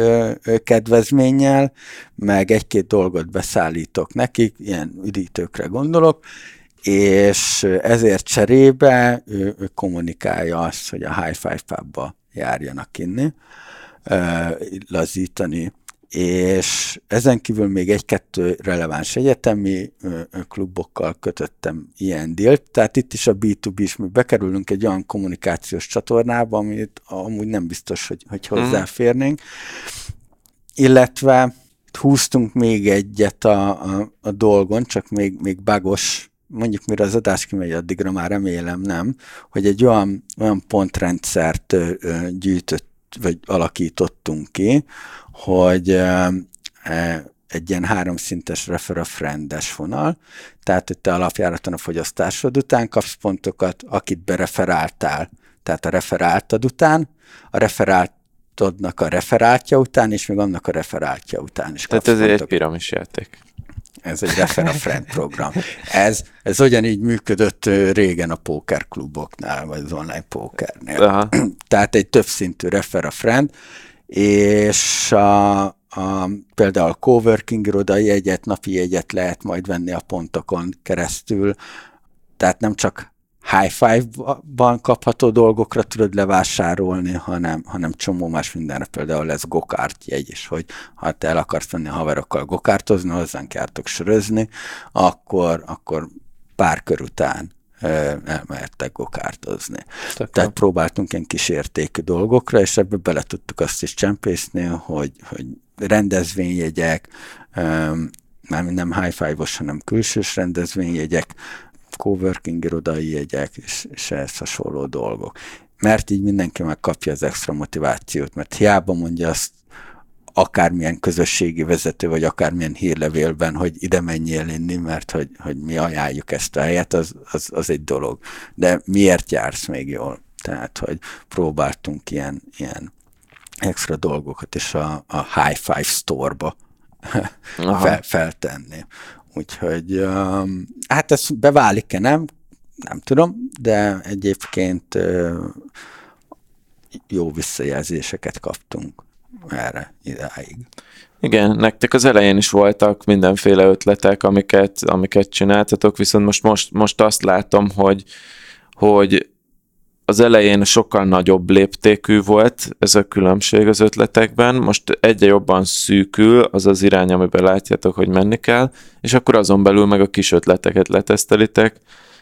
kedvezménnyel, meg egy-két dolgot beszállítok nekik, ilyen üdítőkre gondolok, és ezért cserébe ő, ő kommunikálja azt, hogy a High Five pubba járjanak inni, lazítani, és ezen kívül még egy-kettő releváns egyetemi klubokkal kötöttem ilyen dílt, tehát itt is a B2B is mi bekerülünk egy olyan kommunikációs csatornába, amit amúgy nem biztos, hogy, hogy mhm. hozzáférnénk, illetve húztunk még egyet a, a, a dolgon, csak még, még bagos, mondjuk mire az adás kimegy, addigra már remélem nem, hogy egy olyan, olyan pontrendszert gyűjtött, vagy alakítottunk ki, hogy egy ilyen háromszintes refer a friendes vonal, tehát hogy te alapjáraton a fogyasztásod után kapsz pontokat, akit bereferáltál, tehát a referáltad után, a referáltodnak a referáltja után, és még annak a referáltja után is Tehát ez pontokat. egy piramis játék. Ez egy refer a friend program. Ez, ez ugyanígy működött régen a pókerkluboknál, vagy az online pókernél. Aha. Tehát egy többszintű refer a friend, és a, a, például a coworking irodai jegyet, napi jegyet lehet majd venni a pontokon keresztül, tehát nem csak high five-ban kapható dolgokra tudod levásárolni, hanem, hanem csomó más mindenre, például lesz gokárt jegy is, hogy ha te el akarsz menni a haverokkal gokártozni, hozzánk jártok sörözni, akkor, akkor pár kör után elmehettek gokártozni. Tökön. Tehát próbáltunk ilyen kísértékű dolgokra, és ebbe bele tudtuk azt is csempészni, hogy, hogy rendezvényjegyek, már nem high five-os, hanem külsős rendezvényjegyek, coworking irodai jegyek, és, és ehhez hasonló dolgok. Mert így mindenki megkapja az extra motivációt, mert hiába mondja azt akármilyen közösségi vezető, vagy akármilyen hírlevélben, hogy ide menjél inni, mert hogy, hogy mi ajánljuk ezt a helyet, az, az, az egy dolog. De miért jársz még jól? Tehát, hogy próbáltunk ilyen, ilyen extra dolgokat is a, a High Five Store-ba fel, feltenni. Úgyhogy um, hát ez beválik-e, nem? Nem tudom, de egyébként jó visszajelzéseket kaptunk erre idáig. Igen, nektek az elején is voltak mindenféle ötletek, amiket, amiket csináltatok, viszont most, most, most azt látom, hogy, hogy az elején sokkal nagyobb léptékű volt ez a különbség az ötletekben, most egyre jobban szűkül az az irány, amiben látjátok, hogy menni kell, és akkor azon belül meg a kis ötleteket letesztelitek,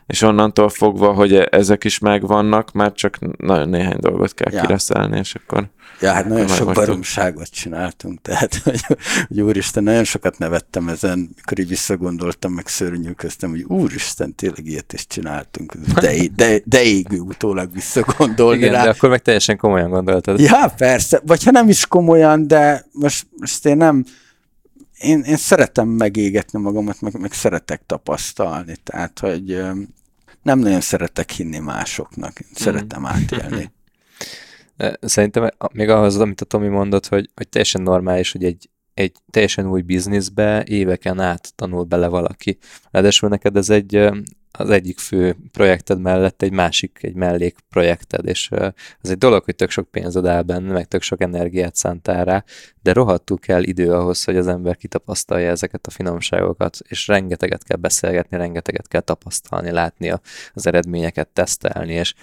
és onnantól fogva, hogy ezek is megvannak, már csak nagyon néhány dolgot kell ja. kireszelni, és akkor... Ja, hát nagyon sok baromságot csináltunk, tehát, hogy, hogy úristen, nagyon sokat nevettem ezen, mikor így visszagondoltam, meg szörnyűköztem, hogy úristen, tényleg ilyet is csináltunk, de, de, de égő utólag visszagondolni Igen, rá. de akkor meg teljesen komolyan gondoltad. Ja, persze, vagy ha nem is komolyan, de most, most én nem, én, én szeretem megégetni magamat, meg, meg szeretek tapasztalni, tehát, hogy nem nagyon szeretek hinni másoknak, szeretem mm. átélni. Szerintem még ahhoz, amit a Tomi mondott, hogy, hogy teljesen normális, hogy egy, egy teljesen új bizniszbe éveken át tanul bele valaki. Ráadásul neked ez egy az egyik fő projekted mellett egy másik, egy mellék projekted, és az egy dolog, hogy tök sok pénzed áll benne, meg tök sok energiát szántál rá, de rohadtul kell idő ahhoz, hogy az ember kitapasztalja ezeket a finomságokat, és rengeteget kell beszélgetni, rengeteget kell tapasztalni, látni az eredményeket, tesztelni, és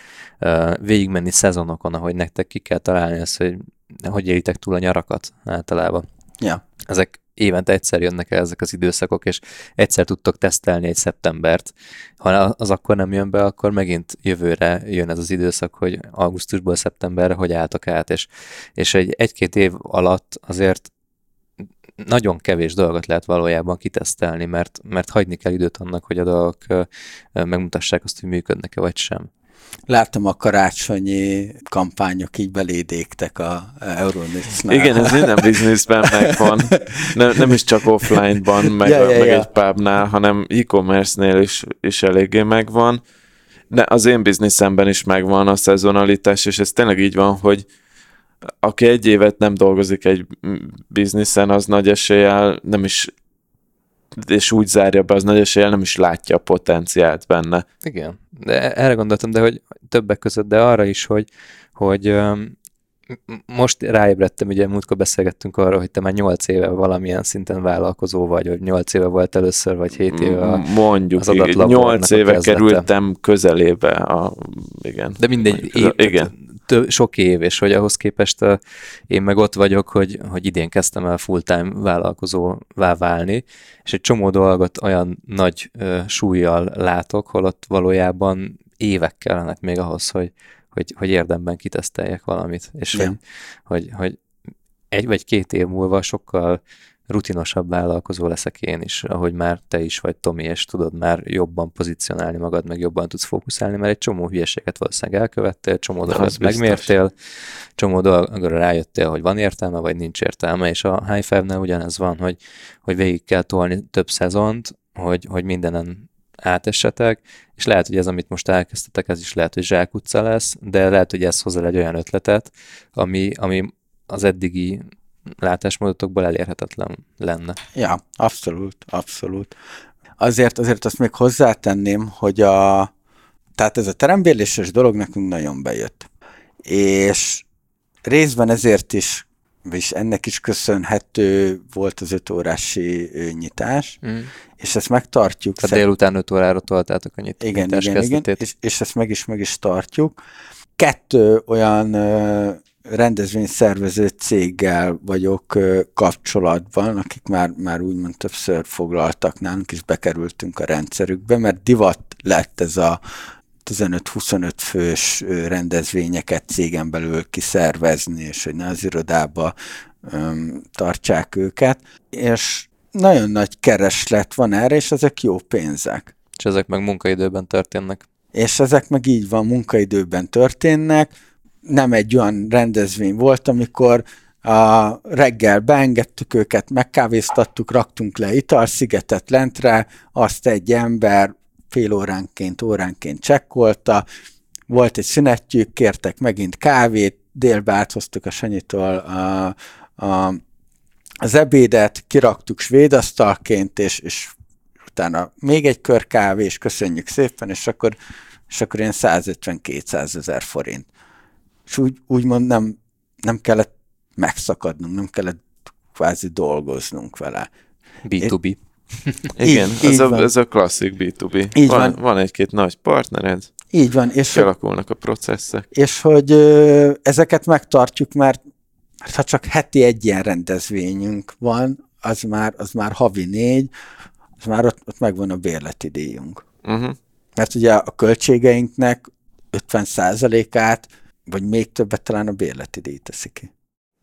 végigmenni szezonokon, ahogy nektek ki kell találni azt, hogy hogy élitek túl a nyarakat általában. Ja. Ezek évente egyszer jönnek el ezek az időszakok, és egyszer tudtok tesztelni egy szeptembert. Ha az akkor nem jön be, akkor megint jövőre jön ez az időszak, hogy augusztusból szeptemberre hogy álltok át, és, és egy, egy-két év alatt azért nagyon kevés dolgot lehet valójában kitesztelni, mert, mert hagyni kell időt annak, hogy a dolgok megmutassák azt, hogy működnek-e vagy sem. Láttam a karácsonyi kampányok így belédéktek a Euronix-nál. Igen, ez minden bizniszben megvan. Nem, nem is csak offline-ban, meg, ja, ja, meg ja. egy pubnál, hanem e-commerce-nél is, is eléggé megvan. De az én bizniszemben is megvan a szezonalitás, és ez tényleg így van, hogy aki egy évet nem dolgozik egy bizniszen, az nagy eséllyel nem is és úgy zárja be, az nagy eséllyel nem is látja a potenciált benne. Igen, de erre gondoltam, de hogy többek között, de arra is, hogy, hogy most ráébredtem, ugye múltkor beszélgettünk arról, hogy te már 8 éve valamilyen szinten vállalkozó vagy, hogy 8 éve volt először, vagy 7 éve a, Mondjuk, az adatlap 8 éve kerültem közelébe a, igen. De mindegy, év, igen több, sok év, és hogy ahhoz képest uh, én meg ott vagyok, hogy, hogy idén kezdtem el full-time vállalkozóvá válni, és egy csomó dolgot olyan nagy uh, súlyjal látok, holott valójában évek kellenek még ahhoz, hogy, hogy, hogy érdemben kiteszteljek valamit, és hogy, hogy, hogy egy vagy két év múlva sokkal rutinosabb vállalkozó leszek én is, ahogy már te is vagy, Tomi, és tudod már jobban pozícionálni magad, meg jobban tudsz fókuszálni, mert egy csomó hülyeséget valószínűleg elkövettél, csomó dolgot megmértél, csomó dologra rájöttél, hogy van értelme, vagy nincs értelme, és a High Five-nál ugyanez van, hogy, hogy végig kell tolni több szezont, hogy, hogy mindenen átessetek, és lehet, hogy ez, amit most elkezdtetek, ez is lehet, hogy zsákutca lesz, de lehet, hogy ez hozzá egy olyan ötletet, ami, ami az eddigi látásmódotokból elérhetetlen lenne. Ja, abszolút, abszolút. Azért, azért azt még hozzátenném, hogy a, tehát ez a terembérléses dolog nekünk nagyon bejött. És részben ezért is, és ennek is köszönhető volt az öt órási nyitás, mm. és ezt megtartjuk. Tehát délután öt órára toltátok a nyitás Igen, igen, igen, és, és ezt meg is, meg is tartjuk. Kettő olyan rendezvényszervező céggel vagyok kapcsolatban, akik már, már úgymond többször foglaltak nálunk, és bekerültünk a rendszerükbe, mert divat lett ez a 15-25 fős rendezvényeket cégen belül kiszervezni, és hogy ne az irodába öm, tartsák őket, és nagyon nagy kereslet van erre, és ezek jó pénzek. És ezek meg munkaidőben történnek. És ezek meg így van, munkaidőben történnek, nem egy olyan rendezvény volt, amikor a reggel beengedtük őket, megkávéztattuk, raktunk le italszigetet lentre, azt egy ember fél óránként, óránként csekkolta, volt egy szünetjük, kértek megint kávét, délbe áthoztuk a Sanyitól a, a, az ebédet, kiraktuk svédasztalként, és, és utána még egy kör kávé, és köszönjük szépen, és akkor, és akkor ilyen 150-200 ezer forint és úgy, úgymond nem, nem kellett megszakadnunk, nem kellett kvázi dolgoznunk vele. B2B. Igen, így, ez, így a, ez a klasszik B2B. Így van, van. van egy-két nagy partnered, így van. És kialakulnak a processzek. És hogy ö, ezeket megtartjuk, mert, mert ha csak heti egy ilyen rendezvényünk van, az már, az már havi négy, az már ott, ott megvan a bérleti díjunk. Uh-huh. Mert ugye a költségeinknek 50 át vagy még többet talán a bérleti díj teszi ki.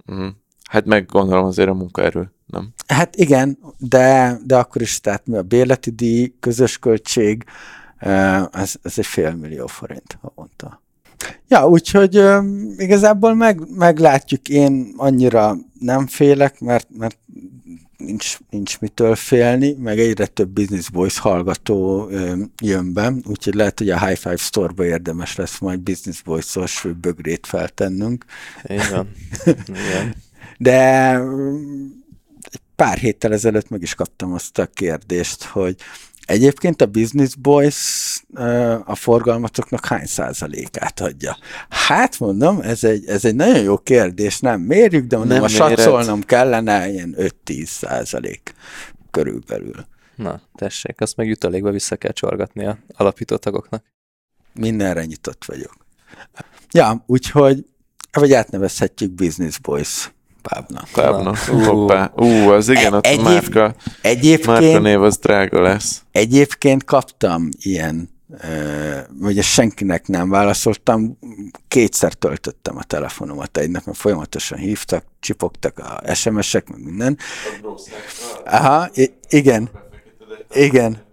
Uh-huh. Hát meg gondolom azért a munkaerő, nem? Hát igen, de, de akkor is, tehát mi a bérleti díj, közös költség, ez, ez egy fél millió forint havonta. Ja, úgyhogy igazából meg, meglátjuk, én annyira nem félek, mert, mert nincs, nincs mitől félni, meg egyre több Business Boys hallgató jön be, úgyhogy lehet, hogy a High Five Store-ba érdemes lesz majd Business Boys-os bögrét feltennünk. Igen. Igen. De egy pár héttel ezelőtt meg is kaptam azt a kérdést, hogy Egyébként a Business Boys a forgalmatoknak hány százalékát adja? Hát mondom, ez egy, ez egy nagyon jó kérdés, nem mérjük, de mondom, nem a satszolnom kellene ilyen 5-10 százalék körülbelül. Na, tessék, azt meg jutalékba vissza kell csorgatni a alapító tagoknak. Mindenre nyitott vagyok. Ja, úgyhogy, vagy átnevezhetjük Business Boys Pábna. Pábna. Hoppá. Ú, az igen, ott Egyéb, márka, egyébként, márka név az drága lesz. Egyébként kaptam ilyen, vagy ezt senkinek nem válaszoltam, kétszer töltöttem a telefonomat egynek, mert folyamatosan hívtak, csipogtak a SMS-ek, meg minden. Aha, igen, igen.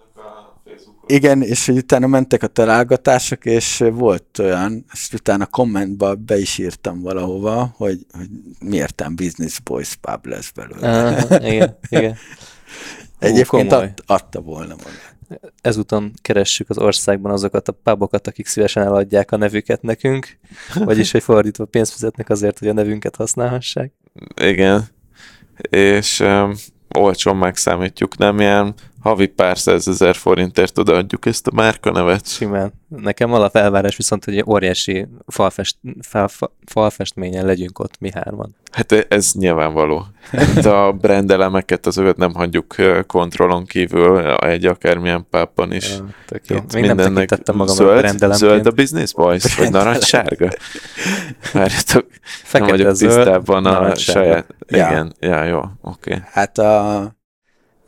Igen, és hogy utána mentek a találgatások, és volt olyan, ezt utána kommentbe be is írtam valahova, hogy, hogy miért Business Boys pub lesz belőle. Uh, igen, igen. Egyébként ad, adta volna magát. Ezúton keressük az országban azokat a pubokat, akik szívesen eladják a nevüket nekünk, vagyis, hogy fordítva pénzt fizetnek azért, hogy a nevünket használhassák. Igen, és um, olcsón megszámítjuk, nem ilyen havi pár százezer forintért odaadjuk ezt a márkanevet. Simán. Nekem felvárás viszont, hogy egy óriási falfest, fal, falfestményen legyünk ott mi hárman. Hát ez nyilvánvaló. Hát a brandelemeket azokat nem hagyjuk kontrollon kívül egy akármilyen pápban is. Ja, Még mindennek nem magam zöld, a zöld a business boys, vagy narancssárga? Várjatok, Fekete, nem vagyok zöld, tisztában a saját... Ja. Igen, ja, jó, oké. Okay. Hát a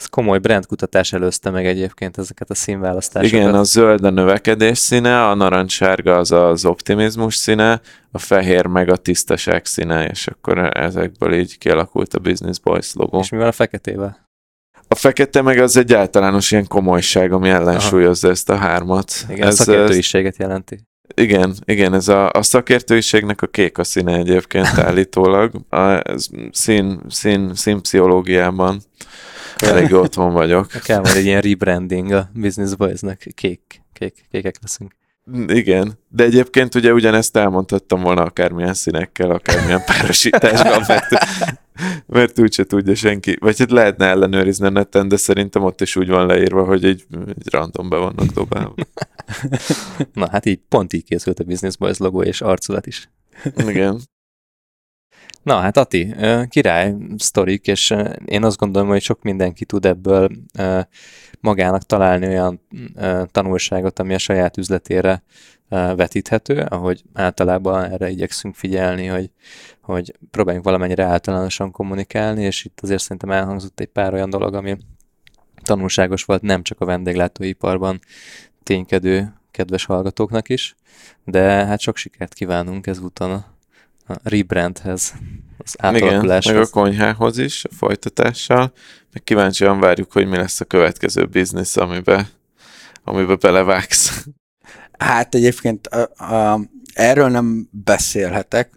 Ez komoly brandkutatás előzte meg egyébként ezeket a színválasztásokat. Igen, a zöld a növekedés színe, a narancssárga az az optimizmus színe, a fehér meg a tisztaság színe, és akkor ezekből így kialakult a Business Boys logó. És mi van a feketével? A fekete meg az egy általános ilyen komolyság, ami ellensúlyozza Aha. ezt a hármat. Igen, ez, a szakértőiséget jelenti. Igen, igen, ez a, a szakértőiségnek a kék a színe egyébként állítólag. A, ez szín, szín, színpszichológiában elég otthon vagyok. Kell majd egy ilyen rebranding a Business Boys-nek, kék, kék, kékek leszünk. Igen, de egyébként ugye ugyanezt elmondhattam volna akármilyen színekkel, akármilyen párosításban, mert, mert úgyse tudja senki. Vagy hát lehetne ellenőrizni a neten, de szerintem ott is úgy van leírva, hogy egy, egy random be vannak dobálva. Na hát így pont így készült a Business Boys logó és arculat is. Igen. Na hát Ati, király sztorik, és én azt gondolom, hogy sok mindenki tud ebből magának találni olyan tanulságot, ami a saját üzletére vetíthető, ahogy általában erre igyekszünk figyelni, hogy, hogy próbáljunk valamennyire általánosan kommunikálni, és itt azért szerintem elhangzott egy pár olyan dolog, ami tanulságos volt nem csak a vendéglátóiparban ténykedő kedves hallgatóknak is, de hát sok sikert kívánunk ezúton a, a rebrandhez, az átalakuláshoz. Igen, meg a konyhához is, a folytatással, meg kíváncsian várjuk, hogy mi lesz a következő biznisz, amiben, amiben belevágsz. Hát egyébként a, a, erről nem beszélhetek,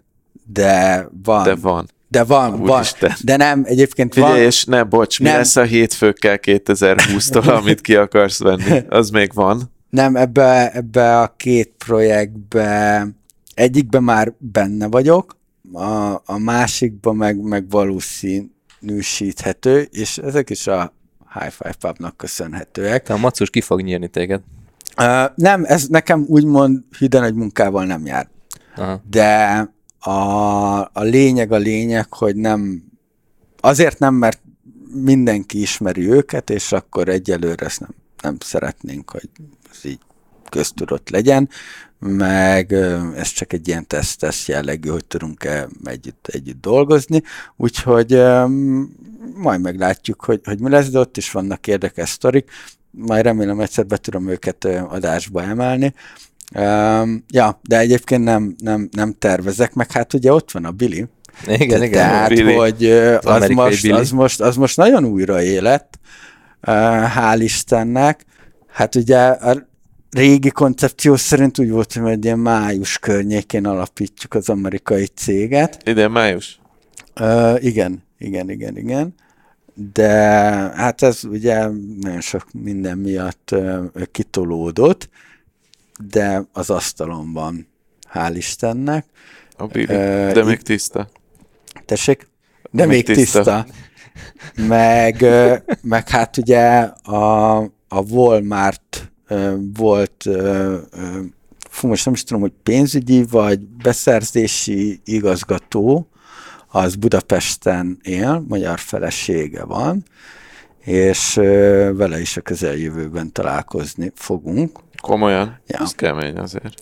de van. De van. De van, Úgy van. Isten. De nem, egyébként Figyelj, van. és ne, bocs, mi nem. lesz a hétfőkkel 2020-tól, amit ki akarsz venni? Az még van? Nem, ebbe, ebbe a két projektbe egyikben már benne vagyok, a, a másikban meg, meg valószínűsíthető, és ezek is a High Five Pubnak köszönhetőek. Te a macus ki fog nyírni téged. Uh, nem, ez nekem úgymond hűden egy munkával nem jár. Aha. De a, a lényeg a lényeg, hogy nem, azért nem, mert mindenki ismeri őket, és akkor egyelőre ezt nem, nem szeretnénk, hogy ez így köztudott legyen, meg ez csak egy ilyen teszt-teszt jellegű, hogy tudunk-e együtt, együtt dolgozni, úgyhogy majd meglátjuk, hogy, hogy mi lesz, de ott is vannak érdekes sztorik, majd remélem egyszer be tudom őket adásba emelni. Um, ja, de egyébként nem, nem, nem tervezek, meg hát ugye ott van a Billy. Igen, igen. Tehát, Billy. hogy az, az, most, az, most, az most nagyon újra élet, hál' Istennek. Hát ugye a régi koncepció szerint úgy volt, hogy egy ilyen május környékén alapítjuk az amerikai céget. Ide május? Uh, igen, igen, igen, igen de hát ez ugye nagyon sok minden miatt uh, kitolódott, de az asztalon van, hál' Istennek. A Billy, uh, de még tiszta. Tessék? De még, még tiszta. tiszta. meg, meg hát ugye a, a Walmart volt fú, most nem is tudom, hogy pénzügyi vagy beszerzési igazgató, az Budapesten él, magyar felesége van, és vele is a közeljövőben találkozni fogunk. Komolyan? Ja. Ez kemény azért.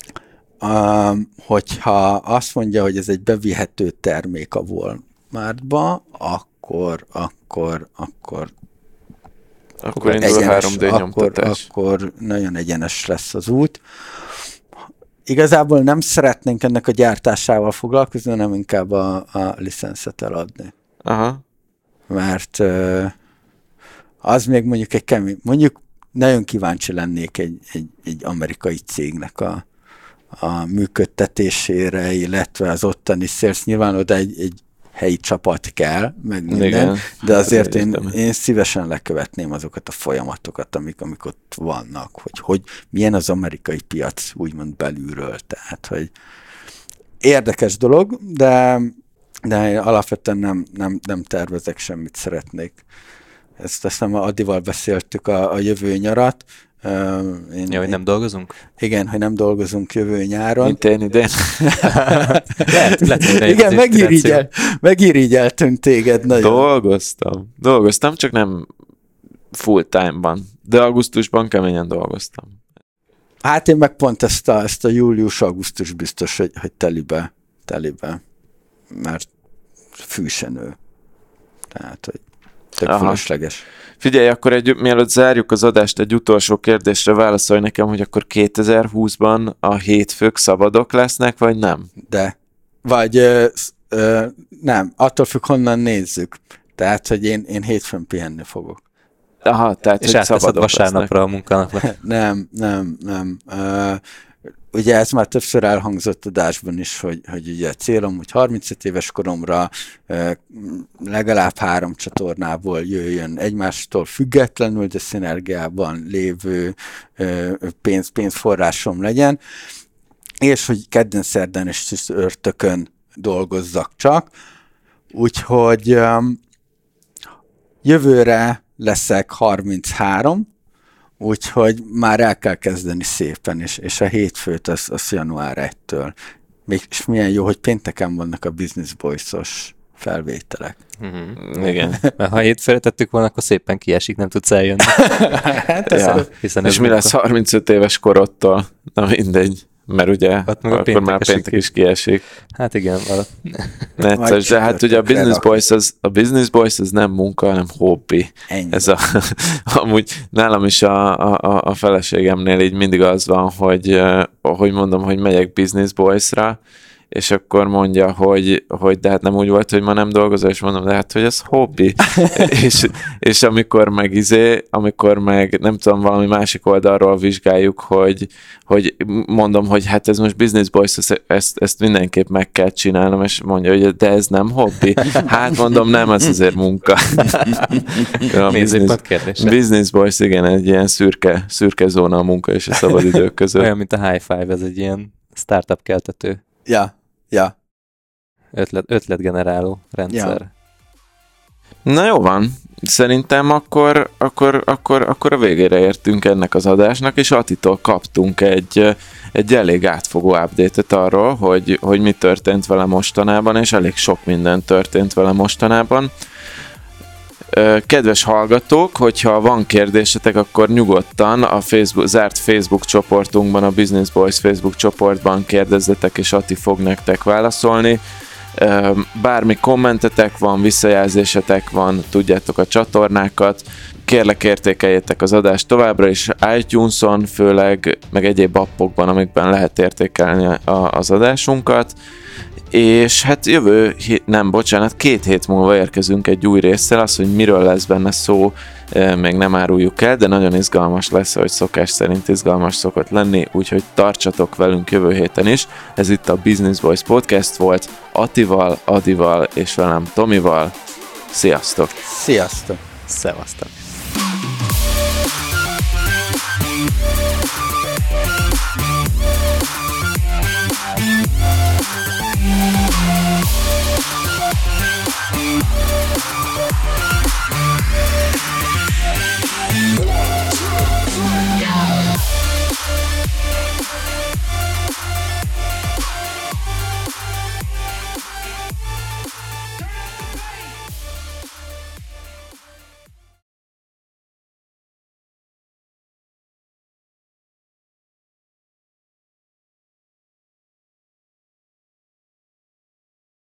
Um, hogyha azt mondja, hogy ez egy bevihető termék a Walmartba, akkor, akkor, akkor akkor indul egyenes, a 3D akkor, akkor nagyon egyenes lesz az út igazából nem szeretnénk ennek a gyártásával foglalkozni, hanem inkább a, a licenszet eladni. Aha. Mert az még mondjuk egy kemény, mondjuk nagyon kíváncsi lennék egy, egy, egy amerikai cégnek a, a működtetésére, illetve az ottani sales. Nyilván oda egy, egy helyi csapat kell, meg minden, Igen, de azért én, én szívesen lekövetném azokat a folyamatokat, amik, amik ott vannak, hogy, hogy milyen az amerikai piac úgymond belülről, tehát, hogy érdekes dolog, de, de alapvetően nem, nem, nem tervezek semmit, szeretnék. Ezt azt hiszem, Adival beszéltük a, a jövő nyarat, én, ja, hogy nem dolgozunk? Igen, hogy nem dolgozunk jövő nyáron. Mint én idén. lehet, lehet, igen, megirigyel, megirigyeltünk téged nagyon. Dolgoztam. Dolgoztam, csak nem full time-ban. De augusztusban keményen dolgoztam. Hát én meg pont ezt a, ezt a július-augusztus biztos, hogy, hogy telibe, telibe. Mert fűsenő. Tehát, hogy tök Aha. fölösleges. Figyelj, akkor egy, mielőtt zárjuk az adást, egy utolsó kérdésre válaszolj nekem, hogy akkor 2020-ban a hétfők szabadok lesznek, vagy nem? De, vagy ö, ö, nem, attól függ, honnan nézzük. Tehát, hogy én, én hétfőn pihenni fogok. Aha, tehát És hogy szabadok vasárnapra a munkanapnak. Nem, nem, nem. Ö, ugye ez már többször elhangzott adásban is, hogy, hogy ugye a célom, hogy 35 éves koromra legalább három csatornából jöjjön egymástól függetlenül, de szinergiában lévő pénz, pénzforrásom legyen, és hogy kedden, szerdán és csütörtökön dolgozzak csak. Úgyhogy jövőre leszek 33, úgyhogy már el kell kezdeni szépen, és, és a hétfőt az, az január 1-től. Még, és milyen jó, hogy pénteken vannak a Business Boys-os felvételek. Mhm. Igen. Mert ha hétfőre tettük volna, akkor szépen kiesik, nem tudsz eljönni. hát Ja. Hiszen És ez mi lesz 35 éves korodtól? Na mindegy. Mert ugye Ott meg a akkor már péntek is kiesik. Hát igen, vala. Necces, de hát ugye a Business. Boys az, a Business Boys az nem munka, hanem hobbi. Ennyi. Ez a, amúgy nálam is a, a, a feleségemnél így mindig az van, hogy, hogy mondom, hogy megyek Business Boys-ra, és akkor mondja, hogy, hogy de hát nem úgy volt, hogy ma nem dolgozol, és mondom, de hát, hogy ez hobbi. és, és amikor meg izé, amikor meg nem tudom, valami másik oldalról vizsgáljuk, hogy, hogy mondom, hogy hát ez most Business Boys, ezt, ezt, ezt mindenképp meg kell csinálnom, és mondja, hogy de ez nem hobbi. Hát mondom, nem, ez azért munka. A Nézőpont kérdése. Business Boys, igen, egy ilyen szürke, szürke zóna a munka és a szabadidők között. Olyan, mint a High Five, ez egy ilyen startup keltető Ja, ja. ötlet, ötletgeneráló rendszer. Na jó van, szerintem akkor, akkor, akkor, akkor a végére értünk ennek az adásnak, és Atitól kaptunk egy, egy elég átfogó update arról, hogy, hogy mi történt vele mostanában, és elég sok minden történt vele mostanában. Kedves hallgatók, hogyha van kérdésetek, akkor nyugodtan a Facebook, zárt Facebook csoportunkban, a Business Boys Facebook csoportban kérdezzetek, és Ati fog nektek válaszolni. Bármi kommentetek van, visszajelzésetek van, tudjátok a csatornákat, kérlek értékeljétek az adást továbbra is iTunes-on, főleg, meg egyéb appokban, amikben lehet értékelni az adásunkat és hát jövő, hét, nem, bocsánat, két hét múlva érkezünk egy új résszel, az, hogy miről lesz benne szó, még nem áruljuk el, de nagyon izgalmas lesz, hogy szokás szerint izgalmas szokott lenni, úgyhogy tartsatok velünk jövő héten is. Ez itt a Business Boys Podcast volt, Atival, Adival és velem Tomival. Sziasztok! Sziasztok! Szevasztok.